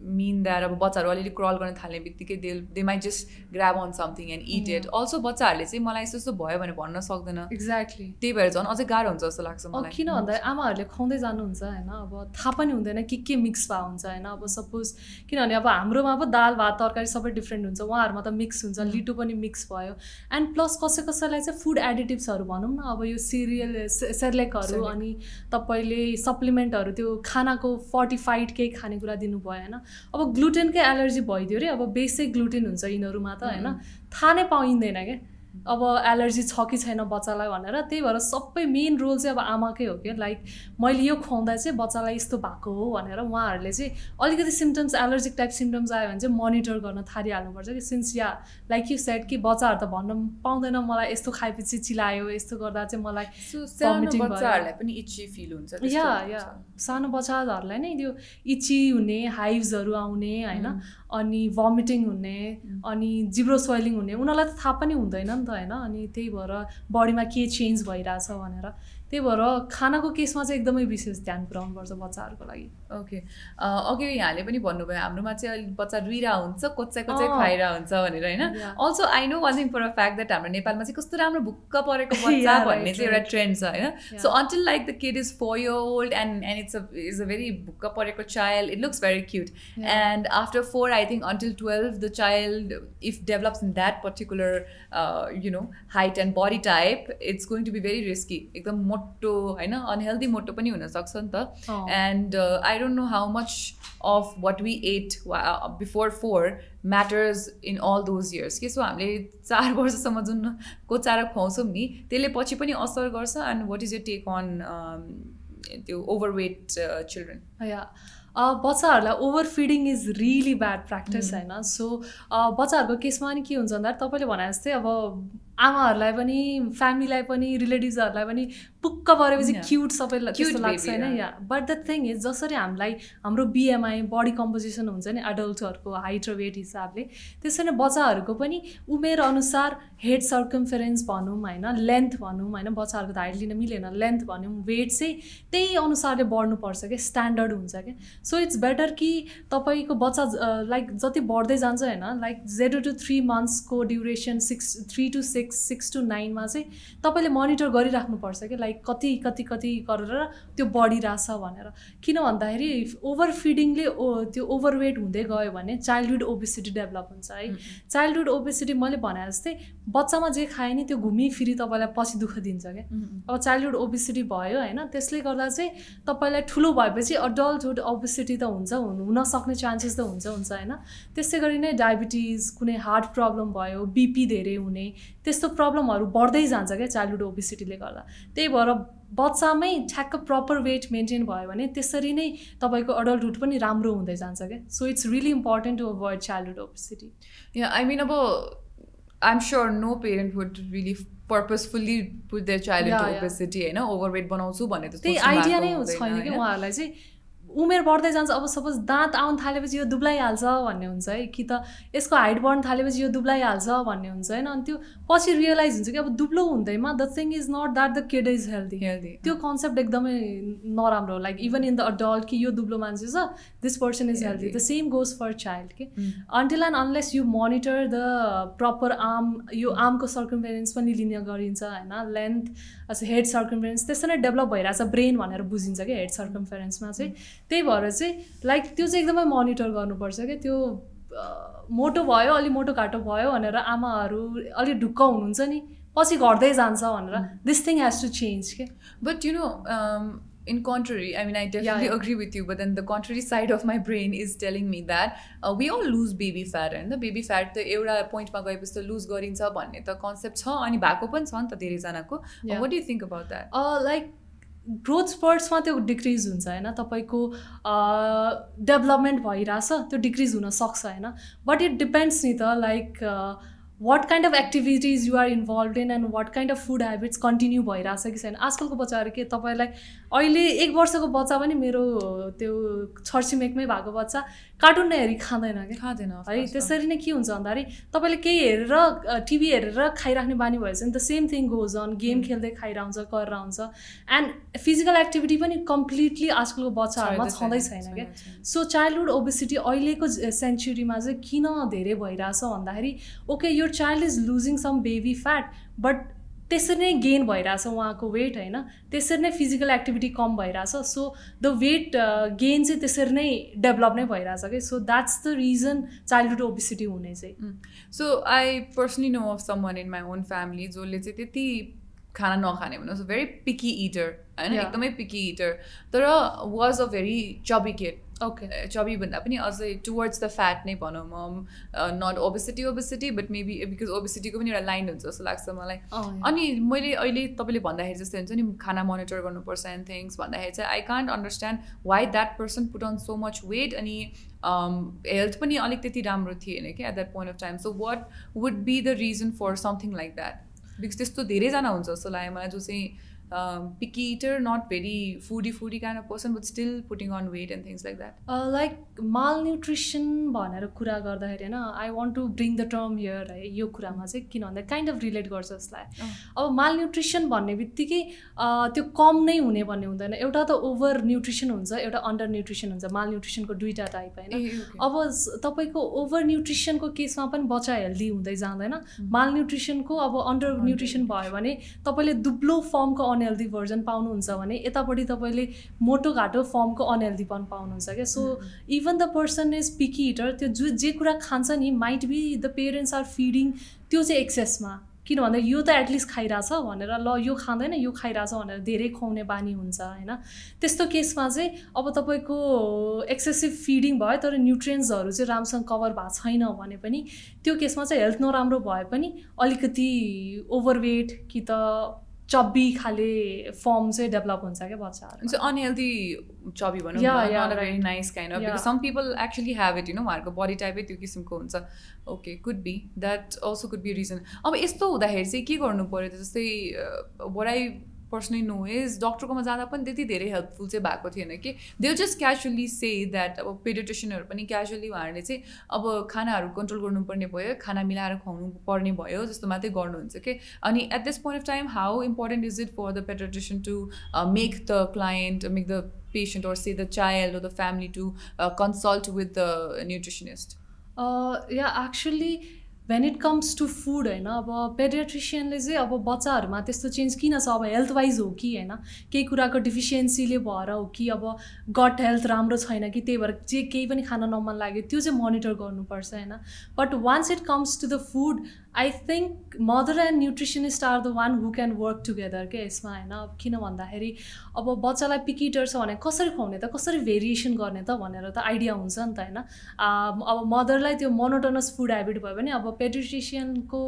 mean that अब बच्चाहरू अलिअलि क्रल गर्न थाल्ने बित्तिकै they they might just grab on something and it it also बच्चाहरूले चाहिँ मलाई यस्तो यस्तो भयो भने भन्न सक्दैन। एक्ज्याक्टली त्यही भएर झन् अझै गाह्रो हुन्छ जस्तो लाग्छ मलाई। किन भन्दा आमाहरूले खुवाउँदै जानुहुन्छ होइन अब थाहा पनि हुँदैन के के मिक्स भएको हुन्छ होइन। अब सपोज किनभने अब हाम्रोमा अब दाल भात तरकारी सबै डिफ्रेन्ट हुन्छ उहाँहरूमा त मिक्स हुन्छ लिटो पनि मिक्स भयो। एन्ड प्लस कसै कसैलाई चाहिँ फुड एडिटिभ्सहरू भनौँ न अब यो सिरियल सेर्लेकहरू. अनि तपाईँले सप्लिमेन्टहरू त्यो खानाको फोर्टिफाइड केही खानेकुरा दिनुभयो होइन। अब ग्लुटेनकै एलर्जी भइदियो अरे अब बेसिक ग्लुटेन हुन्छ यिनीहरूमा त होइन? थाहा नै पाइँदैन क्या। अब एलर्जी छ कि छैन बच्चालाई भनेर त्यही भएर सबै मेन रोल चाहिँ अब आमाकै हो क्या। लाइक मैले यो खुवाउँदा चाहिँ बच्चालाई यस्तो भएको हो भनेर उहाँहरूले चाहिँ अलिकति सिम्टम्स एलर्जिक टाइप सिम्टम्स आयो भने चाहिँ मोनिटर गर्न थालिहाल्नुपर्छ कि। Since yeah like you set कि बच्चाहरू त भन्न पाउँदैन मलाई यस्तो खाएपछि चिलायो यस्तो गर्दा चाहिँ मलाई। बच्चाहरूलाई पनि इची फिल हुन्छ या। या सानो बच्चाहरूलाई नै त्यो इची हुने हाइभ्सहरू आउने होइन। अनि भमिटिङ हुने अनि जिब्रो स्वेलिङ हुने उनीहरूलाई त थाहा पनि हुँदैन नि त। होइन? अनि त्यही भएर बडीमा के चेन्ज भइरहेछ भनेर। त्यही भएर खानाको केसमा चाहिँ एकदमै विशेष ध्यान पुऱ्याउनुपर्छ बच्चाहरूको लागि। ओके अघि यहाँले पनि भन्नुभयो हाम्रोमा चाहिँ अलिक बच्चा रुइरहेको हुन्छ कोच्चै अँ। खुवाइरहेको हुन्छ भनेर होइन. Also I know one thing for a fact that हाम्रो नेपालमा चाहिँ कस्तो राम्रो भुक्क परेको बच्चा भन्ने चाहिँ एउटा. ट्रेन्ड छ होइन. So until like the kid is four year old and and it's a is a very भुक्क परेको child it looks very cute. And after four I think until twelve the child if develops in that particular you know height and body type it's going to be very risky एकदम मोटो होइन unhealthy मोटो पनि हुनसक्छ नि त uh, I don't know how much of what we ate before four matters in all those years. के so हामीले चार वर्षसम्म जुन कोचाएर खुवाउँछौँ नि त्यसले पछि पनि असर गर्छ and what is your take on त्यो ओभरवेट चिल्ड्रेन या बच्चाहरूलाई over feeding is really bad practice होइन सो बच्चाहरूको केसमा नि के हुन्छ भन्दा तपाईँले भने जस्तै अब आमाहरूलाई पनि फ्यामिलीलाई पनि रिलेटिभ्सहरूलाई पनि पुक्क परेपछि. क्युट सबैलाई त्यस्तो लाग्छ होइन. Yeah but the thing is जसरी हामीलाई हाम्रो बिएमआई बडी कम्पोजिसन हुन्छ नि एडल्टहरूको हाइट र वेट हिसाबले त्यसरी नै बच्चाहरूको पनि उमेर अनुसार हेड सर्कमफेरेन्स भनौँ होइन लेन्थ भनौँ होइन बच्चाहरूको त हाइट लिन मिलेन लेन्थ भनौँ वेट चाहिँ त्यही अनुसारले बढ्नुपर्छ क्या स्ट्यान्डर्ड हुन्छ क्या सो इट्स बेटर कि तपाईँको बच्चा लाइक जति बढ्दै जान्छ होइन like zero to three मन्थ्सको duration six three to six six to नाइनमा चाहिँ तपाईँले मोनिटर गरिराख्नुपर्छ कि लाइक कति कति कति गरेर त्यो बढिरहेछ भनेर। किन भन्दाखेरि ओभर फिडिङले ओ त्यो ओभरवेट हुँदै गयो भने चाइल्डहुड ओबेसिटी डेभलप हुन्छ है। चाइल्डहुड ओबेसिटी मैले भने जस्तै बच्चामा जे खायो नि त्यो घुमिफिरी तपाईँलाई पछि दुःख दिन्छ क्या। अब चाइल्डहुड ओबेसिटी भयो होइन त्यसले गर्दा चाहिँ तपाईँलाई ठुलो भएपछि अडल्टहुड ओबेसिटी त हुन्छ हुनु हुन सक्ने चान्सेस त हुन्छ हुन्छ होइन। त्यसै गरी नै डायबिटिज कुनै हार्ट प्रब्लम भयो बिपी धेरै हुने त्यस्तो प्रब्लमहरू बढ्दै जान्छ क्या चाइल्डहुड ओबिसिटीले गर्दा त्यही भएर बच्चामै ठ्याक्क प्रपर वेट मेन्टेन भयो भने त्यसरी नै तपाईँको अडल्टहुड पनि राम्रो हुँदै जान्छ क्या so it's really important to avoid childhood obesity yeah I mean अब I am sure no parent would really purposefully put their child. Obesity होइन ओभरवेट बनाउँछु भन्ने त त्यही आइडिया नै छैन कि? उहाँहरूलाई चाहिँ उमेर बढ्दै जान्छ। अब सपोज दाँत आउनु थालेपछि यो दुब्लाइहाल्छ भन्ने हुन्छ है कि त यसको हाइट बढ्नु थालेपछि यो दुब्लाइहाल्छ भन्ने हुन्छ होइन। अनि त्यो पछि रियलाइज हुन्छ कि अब दुब्लो हुँदैमा the thing is not that the kid is healthy Healthy. त्यो कन्सेप्ट एकदमै नराम्रो like even in the adult कि यो दुब्लो मान्छे छ this person is healthy the same goes for child कि Mm. Until and unless you monitor the proper arm यो आर्मको सर्कमफेरेन्स पनि लिने गरिन्छ होइन। लेन्थ हेड सर्कमफेरेन्स त्यस्तो नै डेभलप भइरहेछ ब्रेन भनेर बुझिन्छ क्या हेड सर्कमफेरेन्समा चाहिँ। त्यही भएर चाहिँ लाइक त्यो चाहिँ एकदमै मोनिटर गर्नुपर्छ क्या त्यो मोटो भयो अलि मोटो घाटो भयो भनेर आमाहरू अलिक ढुक्क हुनुहुन्छ नि पछि घट्दै जान्छ भनेर this thing has to change के um, in contrary, I mean, I definitely yeah. agree with you. But then the contrary side of my brain is telling me that uh, we all lose baby fat होइन baby fat त एउटा पोइन्टमा गएपछि त loose गरिन्छ भन्ने त concept छ अनि भएको पनि छ नि त धेरैजनाको. What you think about that like growth स्पर्ट्समा त्यो डिक्रिज हुन्छ होइन? तपाईँको डेभलपमेन्ट भइरहेछ त्यो डिक्रिज हुनसक्छ होइन? बट इट डिपेन्ड्स नि त like what kind of activities you are involve in and what kind of food habits continue भइरहेछ कि छैन? आजकलको बच्चाहरू के तपाईँलाई अहिले एक वर्षको बच्चा पनि मेरो त्यो छरछिमेकमै भएको बच्चा। कार्टुन नै हेरी खाँदैन क्या खाँदैन है त्यसरी नै के हुन्छ भन्दाखेरि तपाईँले केही हेरेर टिभी हेरेर खाइराख्ने बानी भएछ नि त same thing goes on game खेल्दै खाइरहन्छ गरेर हुन्छ एन्ड फिजिकल एक्टिभिटी पनि कम्प्लिटली आजकलको बच्चाहरूमा छँदै छैन क्या सो चाइल्डहुड ओबिसिटी अहिलेको सेन्चुरीमा चाहिँ किन धेरै भइरहेछ भन्दाखेरि ओके यो child is losing some baby fat but त्यसरी नै गेन भइरहेछ उहाँको वेट होइन? त्यसरी नै फिजिकल एक्टिभिटी कम भइरहेछ। सो द वेट गेन चाहिँ त्यसरी नै डेभलप नै भइरहेछ कि so that's the reason childhood obesity हुने चाहिँ। So I personally know of some one in my own family जसले चाहिँ त्यति खाना नखाने भनौँ भेरी पिकी इटर होइन. एकदमै पिकी इटर तर was a very chubby kid chubby भन्दा पनि अझै टुवर्ड्स द फ्याट नै भनौँ म not obesity obesity but maybe because ओबेसिटीको पनि एउटा लाइन हुन्छ जस्तो लाग्छ मलाई। अनि मैले अहिले तपाईँले भन्दाखेरि जस्तै हुन्छ नि खाना मोनिटर गर्नुपर्छ एन्ड थिङ्स भन्दाखेरि चाहिँ I can't understand why that person put on so much weight अनि हेल्थ पनि अलिक त्यति राम्रो थिएन कि at that point of time so what would be the reason for something like that because त्यस्तो धेरैजना हुन्छ जस्तो लाग्यो मलाई जो चाहिँ picky eater not very foodie foodie kind of person but still putting on weight and things like that like malnutrition भनेर कुरा गर्दाखेरि होइन I want to bring the term here है यो कुरामा चाहिँ किन भन्दा काइन्ड अफ रिलेट गर्छ यसलाई। अब माल न्युट्रिसन भन्ने बित्तिकै त्यो कम नै हुने भन्ने हुँदैन। एउटा त ओभर न्युट्रिसन हुन्छ एउटा अन्डर न्युट्रिसन हुन्छ। माल न्युट्रिसनको दुईवटा टाइप होइन? अब तपाईँको ओभर न्युट्रिसनको केसमा पनि बच्चा हेल्दी हुँदै जाँदैन। माल न्युट्रिसनको अब अन्डर न्युट्रिसन भयो भने तपाईँले दुब्लो फर्मको अनहेल्दी भर्जन पाउनुहुन्छ भने यतापट्टि तपाईँले मोटो घाटो फर्मको अनहेल्दीपन पाउनुहुन्छ क्या। So even the person is picky eater त्यो जो जे कुरा खान्छ नि might be the parents are feeding त्यो चाहिँ एक्सेसमा किन भन्दा यो त एटलिस्ट खाइरहेछ भनेर ल यो खाँदैन यो खाइरहेछ भनेर धेरै खुवाउने बानी हुन्छ होइन। त्यस्तो केसमा चाहिँ अब तपाईँको एक्सेसिभ फिडिङ भयो तर न्युट्रियन्ट्सहरू चाहिँ राम्रोसँग कभर भएको छैन भने पनि त्यो केसमा चाहिँ हेल्थ नराम्रो भए पनि अलिकति ओभरवेट कि त चबी खाले फर्म चाहिँ डेभलप हुन्छ क्या बच्चाहरू अनहेल्दी चब्बी भनौँ and very nice kind some people actually have it you know उहाँहरूको बडी टाइपै त्यो किसिमको हुन्छ। Okay could be that also could be reason अब यस्तो हुँदाखेरि चाहिँ के गर्नु पऱ्यो त? जस्तै uh, बराई पर्सनली नो इज डक्टरकोमा जाँदा पनि त्यति धेरै हेल्पफुल चाहिँ भएको थिएन कि। They just casually say that अब पेडिट्रिसियनहरू पनि क्याजुअली उहाँहरूले चाहिँ अब खानाहरू कन्ट्रोल गर्नुपर्ने भयो खाना मिलाएर खुवाउनु पर्ने भयो जस्तो मात्रै गर्नुहुन्छ कि। अनि at this point of time how important is it for the pediatrician to make the client make the or say the child or the family to uh, consult with the nutritionist? Yeah actually when it comes to food होइन अब पेडियाट्रिसियनले चाहिँ अब बच्चाहरूमा त्यस्तो change किन छ? अब health wise हो कि होइन? केही कुराको डिफिसियन्सीले भएर हो कि अब गट हेल्थ राम्रो छैन कि त्यही भएर जे केही पनि खान नमन लाग्यो त्यो चाहिँ मोनिटर गर्नुपर्छ होइन? But once it comes to the food I think mother and nutritionist are the one who can work together के यसमा होइन? अब किन भन्दाखेरि अब बच्चालाई पिकिटर छ भने कसरी खुवाउने त? कसरी भेरिएसन गर्ने त भनेर त आइडिया हुन्छ नि त होइन? अब मदरलाई त्यो मोनोटोनस फुड हेबिट भयो भने अब पेट्रिटिसियनको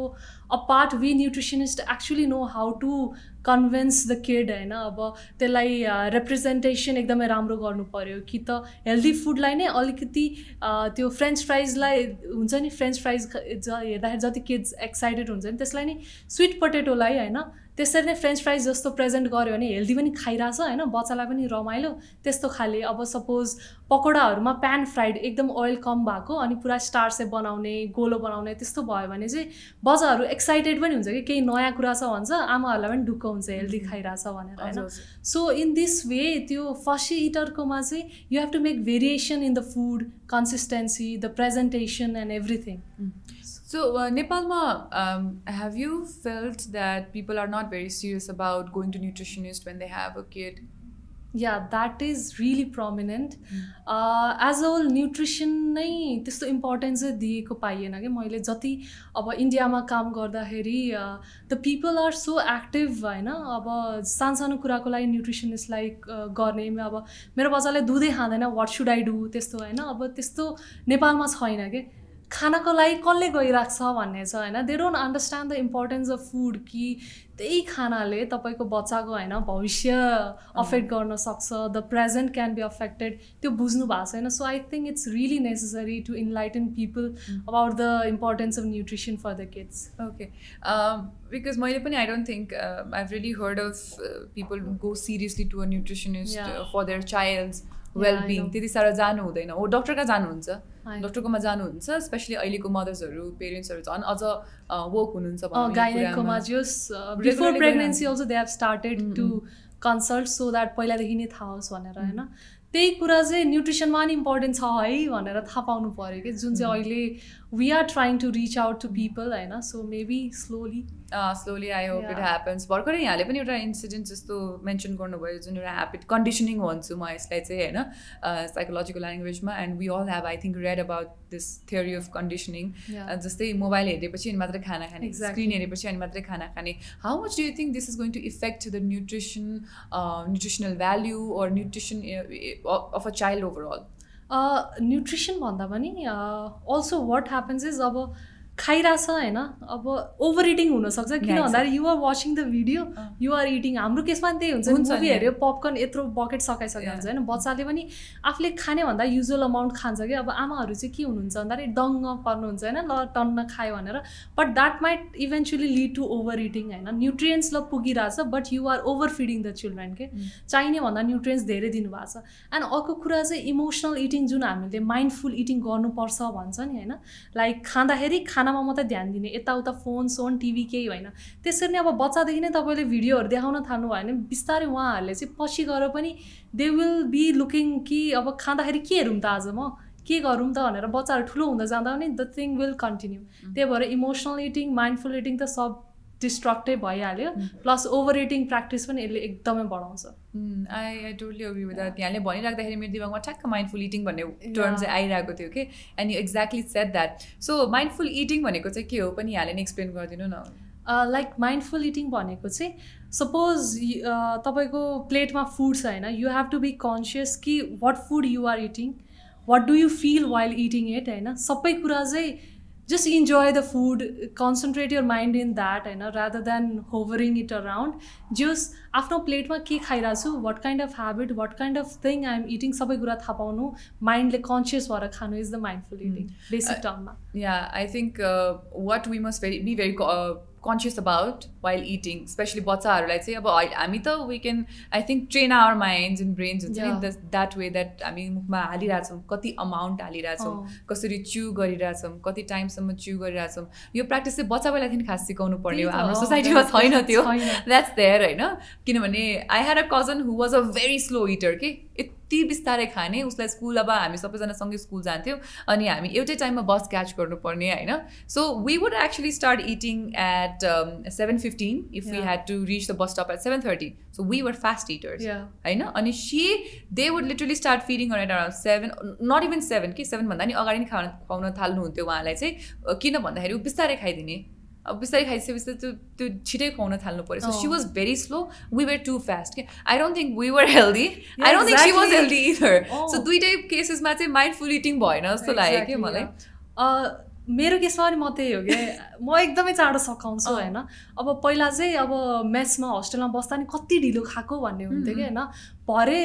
a part we nutritionist actually know how to convince the kid होइन अब त्यसलाई रिप्रेजेन्टेसन एकदमै राम्रो गर्नु पऱ्यो कि त हेल्दी फुडलाई नै अलिकति त्यो फ्रेन्च फ्राइजलाई हुन्छ नि फ्रेन्च फ्राइज हेर्दाखेरि जति किड्स एक्साइटेड हुन्छ नि त्यसलाई नै स्विट पोटेटोलाई होइन त्यसरी नै फ्रेन्च फ्राइज जस्तो प्रेजेन्ट गऱ्यो भने हेल्दी पनि खाइरहेछ होइन? बच्चालाई पनि रमाइलो। त्यस्तो खाले अब सपोज पकौडाहरूमा प्यान फ्राइड एकदम ओइल कम भएको अनि पुरा स्टार्से बनाउने गोलो बनाउने त्यस्तो भयो भने चाहिँ बच्चाहरू एक्साइटेड पनि हुन्छ कि केही नयाँ कुरा छ भन्छ आमाहरूलाई पनि ढुक्क हुन्छ हेल्दी खाइरहेछ भनेर होइन? सो इन दिस वे त्यो फसी इटरकोमा चाहिँ you have to make variation in the food consistency the presentation and everything So, uh, Nepalma, um, have you felt that people are not very serious about going to nutritionist when they have a kid? Yeah that is really prominent as a whole nutrition नै त्यस्तो importance दिएको पाइएन कि? मैले जति अब इन्डियामा काम गर्दाखेरि the people are so active होइन? अब सानसानो कुराको लागि न्युट्रिसनिस्टलाई गर्ने अब मेरो बच्चाले दुधै खाँदैन वाट सुड आई डु त्यस्तो होइन? अब त्यस्तो नेपालमा छैन कि? खानको लागि कसले गइरहेको छ भन्ने छ होइन? They don't understand the importance of food कि त्यही खानाले तपाईँको बच्चाको होइन भविष्य अफेक्ट गर्न सक्छ the present can be affected त्यो बुझ्नु भएको छैन। So I think it's really necessary to enlighten people about the importance of nutrition for the kids okay because मैले पनि I don't think I really heard of people go seriously to a nutritionist for their child's wellbeing त्यति साह्रो जानु हुँदैन। हो doctor कहाँ जानुहुन्छ? डक्टरकोमा जानुहुन्छ स्पेसली अहिलेको मदर्सहरू पेरेन्ट्सहरू झन् अझ वर्क हुनुहुन्छ before pregnancy also they have started to consult so that पहिलादेखि नै थाहा होस् भनेर होइन? त्यही कुरा चाहिँ न्युट्रिसनमा नि इम्पोर्टेन्ट छ है भनेर थाहा पाउनु पऱ्यो कि। जुन चाहिँ अहिले we are trying to reach out to people होइन? So maybe slowly slowly I hope it happens भर्खरै यहाँले पनि एउटा इन्सिडेन्ट जस्तो मेन्सन गर्नुभयो जुन एउटा ह्याबिट कन्डिसनिङ भन्छु म यसलाई चाहिँ होइन? Psychological ल्याङ्ग्वेजमा and we all have I think read about this theory of conditioning जस्तै मोबाइल हेरेपछि अनि मात्रै खाना खाने स्क्रिन हेरेपछि अनि मात्रै खाना खाने. How much do you think this is going to effect the nutrition nutritional value or nutrition of a child overall nutrition भन्दा पनि अल्सो वाट ह्यापन्स इज अब खाइरहेछ होइन? अब ओभर इटिङ हुनसक्छ। किन भन्दाखेरि you're watching the video you're eating हाम्रो केसमा पनि त्यही हुन्छ मुभी हेऱ्यो पपकर्न यत्रो बकेट सकाइसकेको हुन्छ होइन? बच्चाले पनि आफूले खाने भन्दा युजुअल अमाउन्ट खान्छ कि अब आमाहरू चाहिँ के हुनुहुन्छ भन्दाखेरि डङ्ग पर्नुहुन्छ होइन? ल टन्न खायो भनेर। But that might eventually lead to over eating होइन? न्युट्रियन्स ल पुगिरहेछ but you're over feeding the children के चाहिने भन्दा न्युट्रियन्स धेरै दिनुभएको छ। एन्ड अर्को कुरा चाहिँ इमोसनल इटिङ जुन हामीले माइन्डफुल इटिङ गर्नुपर्छ भन्छ नि होइन? लाइक खाँदाखेरि खा खानामा मात्रै ध्यान दिने यताउता फोन सोन टिभी केही होइन। त्यसरी नै अब बच्चादेखि नै तपाईँले भिडियोहरू देखाउन थाल्नुभयो भने बिस्तारै उहाँहरूले चाहिँ पछि गएर पनि दे विल बी लुकिङ कि अब खाँदाखेरि के हेरौँ त आज म? के गरौँ त भनेर बच्चाहरू ठुलो हुँदा जाँदा पनि द थिङ विल कन्टिन्यू त्यही भएर इमोसनल इटिङ माइन्डफुल इटिङ त सब डिस्ट्रक्टै भइहाल्यो। प्लस ओभर इटिङ प्र्याक्टिस पनि यसले एकदमै बढाउँछ। I I totally agree with that यहाँले भनिराख्दाखेरि मेरो दिमागमा ठ्याक्क माइन्डफुल इटिङ भन्ने टर्म चाहिँ आइरहेको थियो कि and you exactly said that so mindful eating भनेको चाहिँ के हो? पनि यहाँले नै एक्सप्लेन गरिदिनु न। लाइक माइन्डफुल इटिङ भनेको चाहिँ सपोज तपाईँको प्लेटमा फुड छ होइन you have to be conscious कि what food you are eating what do you feel while eating it होइन? सबै कुरा चाहिँ just enjoy the food concentrate your mind in that you know rather than hovering it around. Just आफ्नो प्लेटमा के खाइरहेको छु what kind of habit what kind of thing I am eating सबै कुरा थाहा पाउनु। माइन्डले कन्सियस भएर खानु is the mindful eating basic टर्ममा yeah I think what we must very be very conscious about while eating specially बच्चाहरूलाई चाहिँ अब हामी त we can I think train our minds and brains हुन्छ नि द्याट वे द्याट हामी मुखमा हालिरहेछौँ कति अमाउन्ट हालिरहेछौँ कसरी च्यु गरिरहेछौँ कति टाइमसम्म च्यु गरिरहेछौँ। यो प्र्याक्टिस चाहिँ बच्चा बेलादेखि खास सिकाउनु पर्ने हो हाम्रो सोसाइटीमा छैन त्यो। द्याट्स देयर होइन? किनभने I had a cousin who was a very slow eater के यति बिस्तारै खाने उसलाई स्कुल अब हामी सबैजना सँगै स्कुल जान्थ्यौँ अनि हामी एउटै टाइममा बस क्याच गर्नुपर्ने होइन? So we would actually start eating at seven fifteen if we had to reach the bus stop at seven thirty so we were fast eaters होइन? अनि she they would literally start feeding at around seven not even seven कि सेभेनभन्दा नि अगाडि नै खान खुवाउन थाल्नुहुन्थ्यो उहाँलाई चाहिँ किन भन्दाखेरि ऊ बिस्तारै खाइदिने। अब बिस्तारै खाइसकेपछि त्यो त्यो छिटै खुवाउन थाल्नु पऱ्यो so she was very slow we were too fast के I don't think we were healthy I don't think she was healthy either so दुइटै केसेसमा चाहिँ माइन्डफुल इटिङ भएन जस्तो लाग्यो कि मलाई। मेरो केसमा पनि म त्यही हो कि। म एकदमै चाँडो सकाउँछु होइन। अब पहिला चाहिँ अब मेसमा होस्टेलमा बस्दा नि कति ढिलो खाएको भन्ने हुन्थ्यो कि होइन। भरे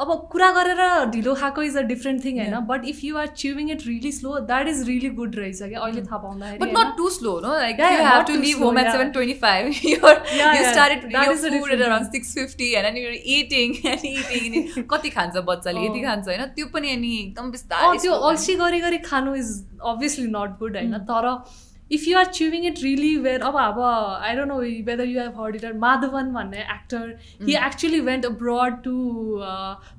अब कुरा गरेर ढिलो खाएको इज अ डिफ्रेन्ट थिङ होइन? But if you are chewing it really slow that is really good रहेछ क्या? अहिले थाहा पाउँदाखेरि not too slow no like you have to leave home at seven twenty five you started food around six fifty होइन नि eating and eating कति खान्छ बच्चाले? यति खान्छ होइन? त्यो पनि अनि एकदम बिस्तारै त्यो अल्छी गरी गरी खानु इज अभियसली नट गुड होइन? तर if you are chewing it really where अब अब I don't know whether you have heard it Madhavan भन्ने actor he actually went abroad to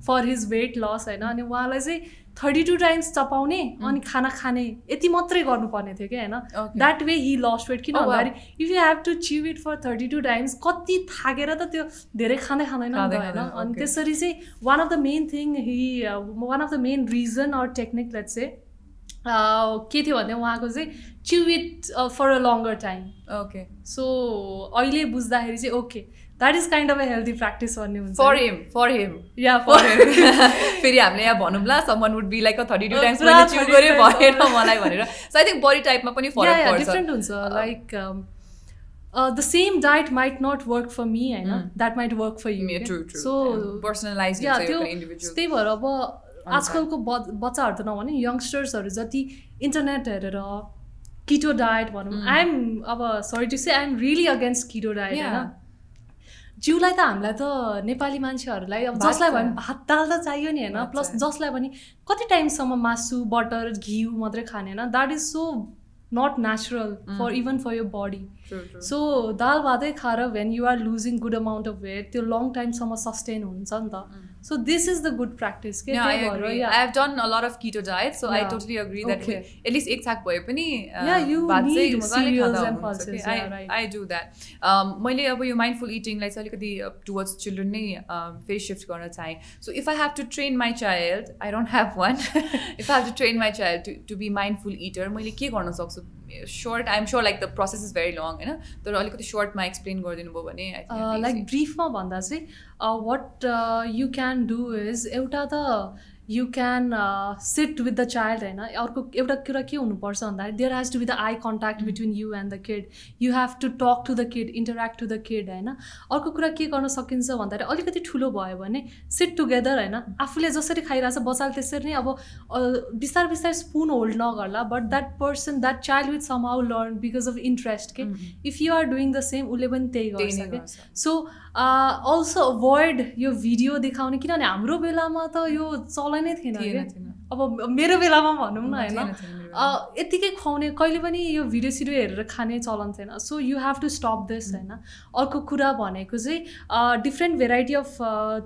for his weight loss होइन अनि उहाँलाई चाहिँ थर्टी टू टाइम्स चपाउने अनि खाना खाने यति मात्रै गर्नुपर्ने थियो कि होइन that way he lost weight किन भन्दाखेरि if you have to chew it for thirty two times कति थाकेर त त्यो धेरै खाँदै खाँदैन होइन अनि त्यसरी चाहिँ one of the main thing he one of the main reason or technique let चाहिँ के थियो भने उहाँको चाहिँ chew it for a longer time okay so अहिले बुझ्दाखेरि चाहिँ okay that is kind of a healthy practice भन्ने हुन्छ फर हिम फर हिम या फर हिम फेरि हामीले यहाँ भनौँला someone would be like a thirty two times गऱ्यो भएन मलाई भनेर। सो आई थिङ्क बडी टाइपमा पनि फरक डिफ्रेन्ट हुन्छ। Like the same diet might not work for me होइन? That might work for you so personalize त्यो त्यही भएर अब आजकलको बच्चाहरू त नभने यङ्स्टर्सहरू जति इन्टरनेट हेरेर किटो डायट भनौँ। आइएम अब sorry to say I'm really against keto diet होइन? जिउलाई त हामीलाई त नेपाली मान्छेहरूलाई अब जसलाई भने भात दाल त चाहियो नि होइन? प्लस जसलाई पनि कति टाइमसम्म मासु बटर घिउ मात्रै खाने होइन? That is so not natural for even for your body so दाल भातै खाएर when you are losing good amount of weight त्यो लङ टाइमसम्म सस्टेन हुन्छ नि त। So this is the good practice के I have done a lot of keto diet so I totally agree that at least एक छाक भए पनि आई डु द्याट मैले अब यो माइन्डफुल इटिङलाई चाहिँ अलिकति टुवर्ड्स चिल्ड्रेन नै फेरि सिफ्ट गर्न चाहेँ so if I have to train my child I don't have one if I have to train my child to to be mindful eater मैले के गर्न सक्छु short I'm sure like the process is very long होइन तर अलिकति सर्टमा explain गरिदिनु भयो भने लाइक ब्रिफमा भन्दा चाहिँ what you can do is एउटा त you can sit with the child होइन अर्को एउटा कुरा के हुनुपर्छ भन्दाखेरि there has to be the eye contact between you and the kid you have to talk to the kid interact to the kid होइन अर्को कुरा के गर्न सकिन्छ भन्दाखेरि अलिकति ठुलो भयो भने सिट टुगेदर होइन आफूले जसरी खाइरहेछ बच्चाले त्यसरी नै अब बिस्तारै बिस्तारै spoon hold नगर्ला but that person that child with somehow learn because of interest के if you are doing the same उसले पनि त्यही गर्छ कि सो अल्सो अभोइड यो भिडियो देखाउने किनभने हाम्रो बेलामा त यो चल नै थिएन अब मेरो बेलामा भनौँ न होइन? यत्तिकै खुवाउने कहिले पनि यो भिडियो सिडियो हेरेर खाने चलन थिएन so you have to stop this होइन? अर्को कुरा भनेको चाहिँ डिफ्रेन्ट भेराइटी अफ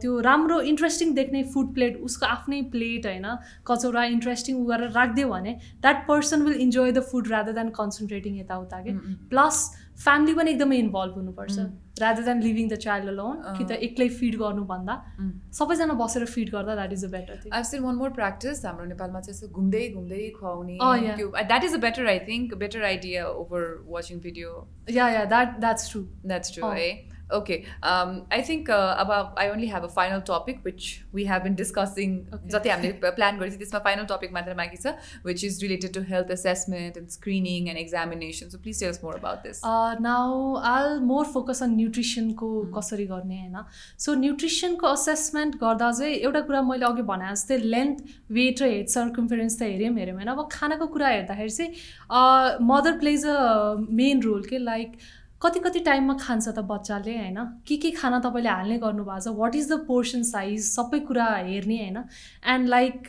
त्यो राम्रो इन्ट्रेस्टिङ देख्ने फुड प्लेट उसको आफ्नै प्लेट होइन? कचौरा इन्ट्रेस्टिङ उ गरेर राखिदियो भने that person will enjoy the food rather than concentrating यताउता कि? प्लस फ्यामिली पनि एकदमै इन्भल्भ हुनुपर्छ। Rather than living the child alone कि त एक्लै फिड गर्नुभन्दा सबैजना बसेर फिड गर्दा that is a better I seen one more practice हाम्रो नेपालमा चाहिँ यस्तो घुम्दै घुम्दै खुवाउने that is a better I think better idea over watching video yeah yeah that that's true that's true है Okay, um, I think uh, about I only have a final topic which we have been discussing. जति हामीले plan गरेको थियो त्यसमा final topic मात्र बाँकी छ which is related to health assessment and screening and examination so please tells more about this now all more focus on न्युट्रिसनको कसरी गर्ने होइन सो न्युट्रिसनको असेसमेन्ट गर्दा चाहिँ एउटा कुरा मैले अघि भने जस्तै लेन्थ वेट र हेड सर्कम्फरेन्स त हेऱ्यौँ हेऱ्यौँ होइन? अब खानाको कुरा हेर्दाखेरि चाहिँ mother plays a main role के लाइक कति कति टाइममा खान्छ त बच्चाले होइन? के के खाना तपाईँले हाल्ने गर्नुभएको छ? What is the portion size सबै कुरा हेर्ने होइन? एन्ड लाइक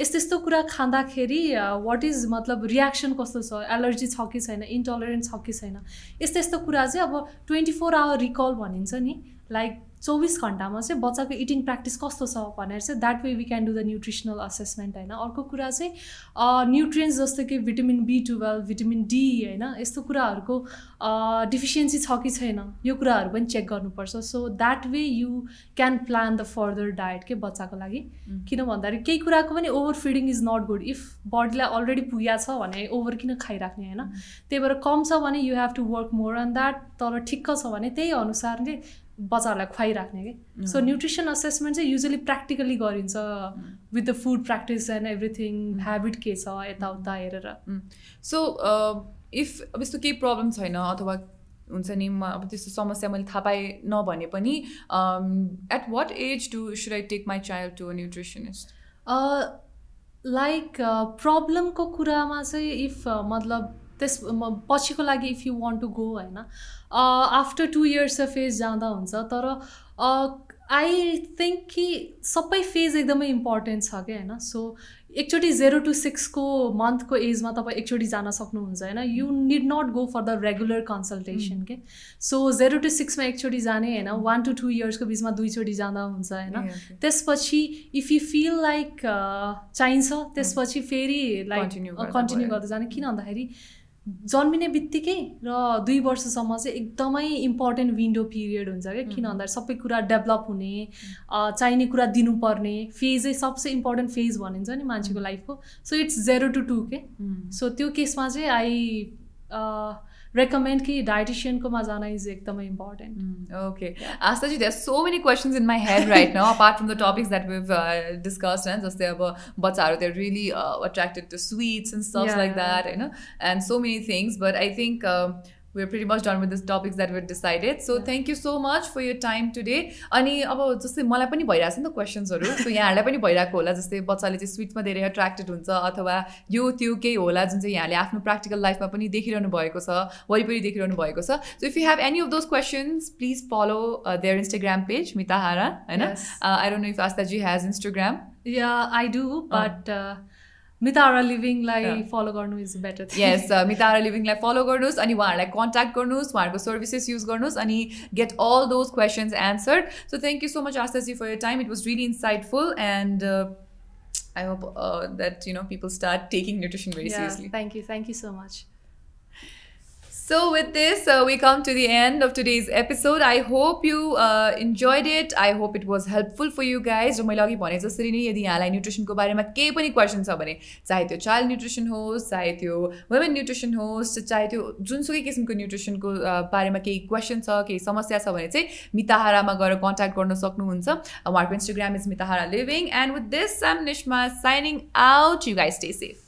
यस्तो यस्तो कुरा खाँदाखेरि वाट इज मतलब रियाक्सन कस्तो छ? एलर्जी छ कि छैन? इन्टलरेन्ट छ कि छैन? यस्तो यस्तो कुरा चाहिँ अब ट्वेन्टी फोर आवर रिकल भनिन्छ नि। लाइक चौबिस घन्टामा चाहिँ बच्चाको इटिङ प्र्याक्टिस कस्तो छ भनेर चाहिँ that way we can do the nutritional assessment होइन? अर्को कुरा चाहिँ न्युट्रियन्स जस्तो कि vitamin B twelve vitamin D होइन? यस्तो कुराहरूको डिफिसियन्सी छ कि छैन? यो कुराहरू पनि चेक गर्नुपर्छ। So that way you can plan the further diet के बच्चाको लागि। किन भन्दाखेरि केही कुराको पनि over feeding is not good if बडीलाई अलरेडी पुगेको छ भने ओभर किन खाइराख्ने होइन? त्यही भएर कम छ भने you have to work more on that तर ठिक्क छ भने त्यही अनुसारले बच्चाहरूलाई खुवाइराख्ने कि? सो न्युट्रिसन असेसमेन्ट चाहिँ युजली प्र्याक्टिकली गरिन्छ with the food practice and everything habit के छ यताउता हेरेर। सो इफ अब यस्तो केही प्रब्लम छैन अथवा हुन्छ नि म अब त्यस्तो समस्या मैले थाहा पाएँ नभने पनि at what age to should I take my child to nutritionist like प्रब्लमको कुरामा चाहिँ इफ मतलब त्यस पछिको लागि if you want to go होइन। आफ्टर टु इयर्स फेज जाँदा हुन्छ तर आई थिङ्क कि सबै फेज एकदमै इम्पोर्टेन्ट छ क्या होइन। सो एकचोटि जेरो टु सिक्सको मन्थको एजमा तपाईँ एकचोटि जान सक्नुहुन्छ होइन। You need not go for the regular consultation के। सो जेरो टु सिक्समा एकचोटि जाने होइन। वान टु टू इयर्सको बिचमा दुईचोटि जाँदा हुन्छ होइन। त्यसपछि इफ यु फिल लाइक चाहिन्छ त्यसपछि फेरि लाइक कन्टिन्यू गर्दै जाने। किन भन्दाखेरि जन्मिने बित्तिकै र दुई वर्षसम्म चाहिँ एकदमै इम्पोर्टेन्ट विन्डो पिरियड हुन्छ क्या। किन भन्दाखेरि सबै कुरा डेभलप हुने चाहिने कुरा दिनुपर्ने फेजै सबसे इम्पोर्टेन्ट फेज भनिन्छ नि मान्छेको लाइफको so it's zero to two के सो त्यो केसमा चाहिँ आई recommend कि dietitianकोमा जान is एकदमै important. Mm, okay. Astaji, there are so many questions in my head right now, apart from the topics that we've uh, discussed. And जस्तै अब बच्चाहरू they're really uh, attracted to sweets and stuff yeah. like that, you know, and so many things. But I think. Uh, we're pretty much done with the topics that we've decided. So yeah. thank you so much for your time today. अनि अब जस्तै मलाई पनि भइरहेको छ नि त क्वेसन्सहरू सो यहाँहरूलाई पनि भइरहेको होला जस्तै बच्चाले चाहिँ स्विट्समा धेरै एट्र्याक्टेड हुन्छ अथवा यो त्यो केही होला जुन चाहिँ यहाँले आफ्नो प्र्याक्टिकल लाइफमा पनि देखिरहनु भएको छ वरिपरि देखिरहनु भएको छ so if you have any of those questions please follow their Instagram page Mitahara होइन आई डोन्ट नो इफ आस्ताजी हेज इन्स्टाग्राम या आई डु बट मितारा लिभिङलाई फलो गर्नु इज बेटर यस मितारा लिभिङलाई फलो गर्नुहोस् अनि उहाँहरूलाई कन्ट्याक्ट गर्नुहोस् उहाँहरूको सर्भिसेस युज गर्नुहोस् अनि get all those questions answered so thank you so much आस्ताजी for your time it was really insightful and I hope uh, that you know people start taking nutrition very yeah, seriously. Thank you, thank you so much. So, with this, uh, we come to the end of today's episode. I hope you uh, enjoyed it. I hope it was helpful for you guys. र मैले अघि भने जसरी नै यदि यहाँलाई न्युट्रिसनको बारेमा केही पनि क्वेसन छ भने चाहे त्यो चाइल्ड न्युट्रिसन होस् चाहे त्यो वुमेन न्युट्रिसन होस् चाहे त्यो जुनसुकै किसिमको न्युट्रिसनको बारेमा केही क्वेसन छ केही समस्या छ भने चाहिँ मिताहारामा गएर कन्ट्याक्ट गर्न सक्नुहुन्छ उहाँहरूको Instagram is Mitahara living and with this I'm Nisma signing out you guys stay safe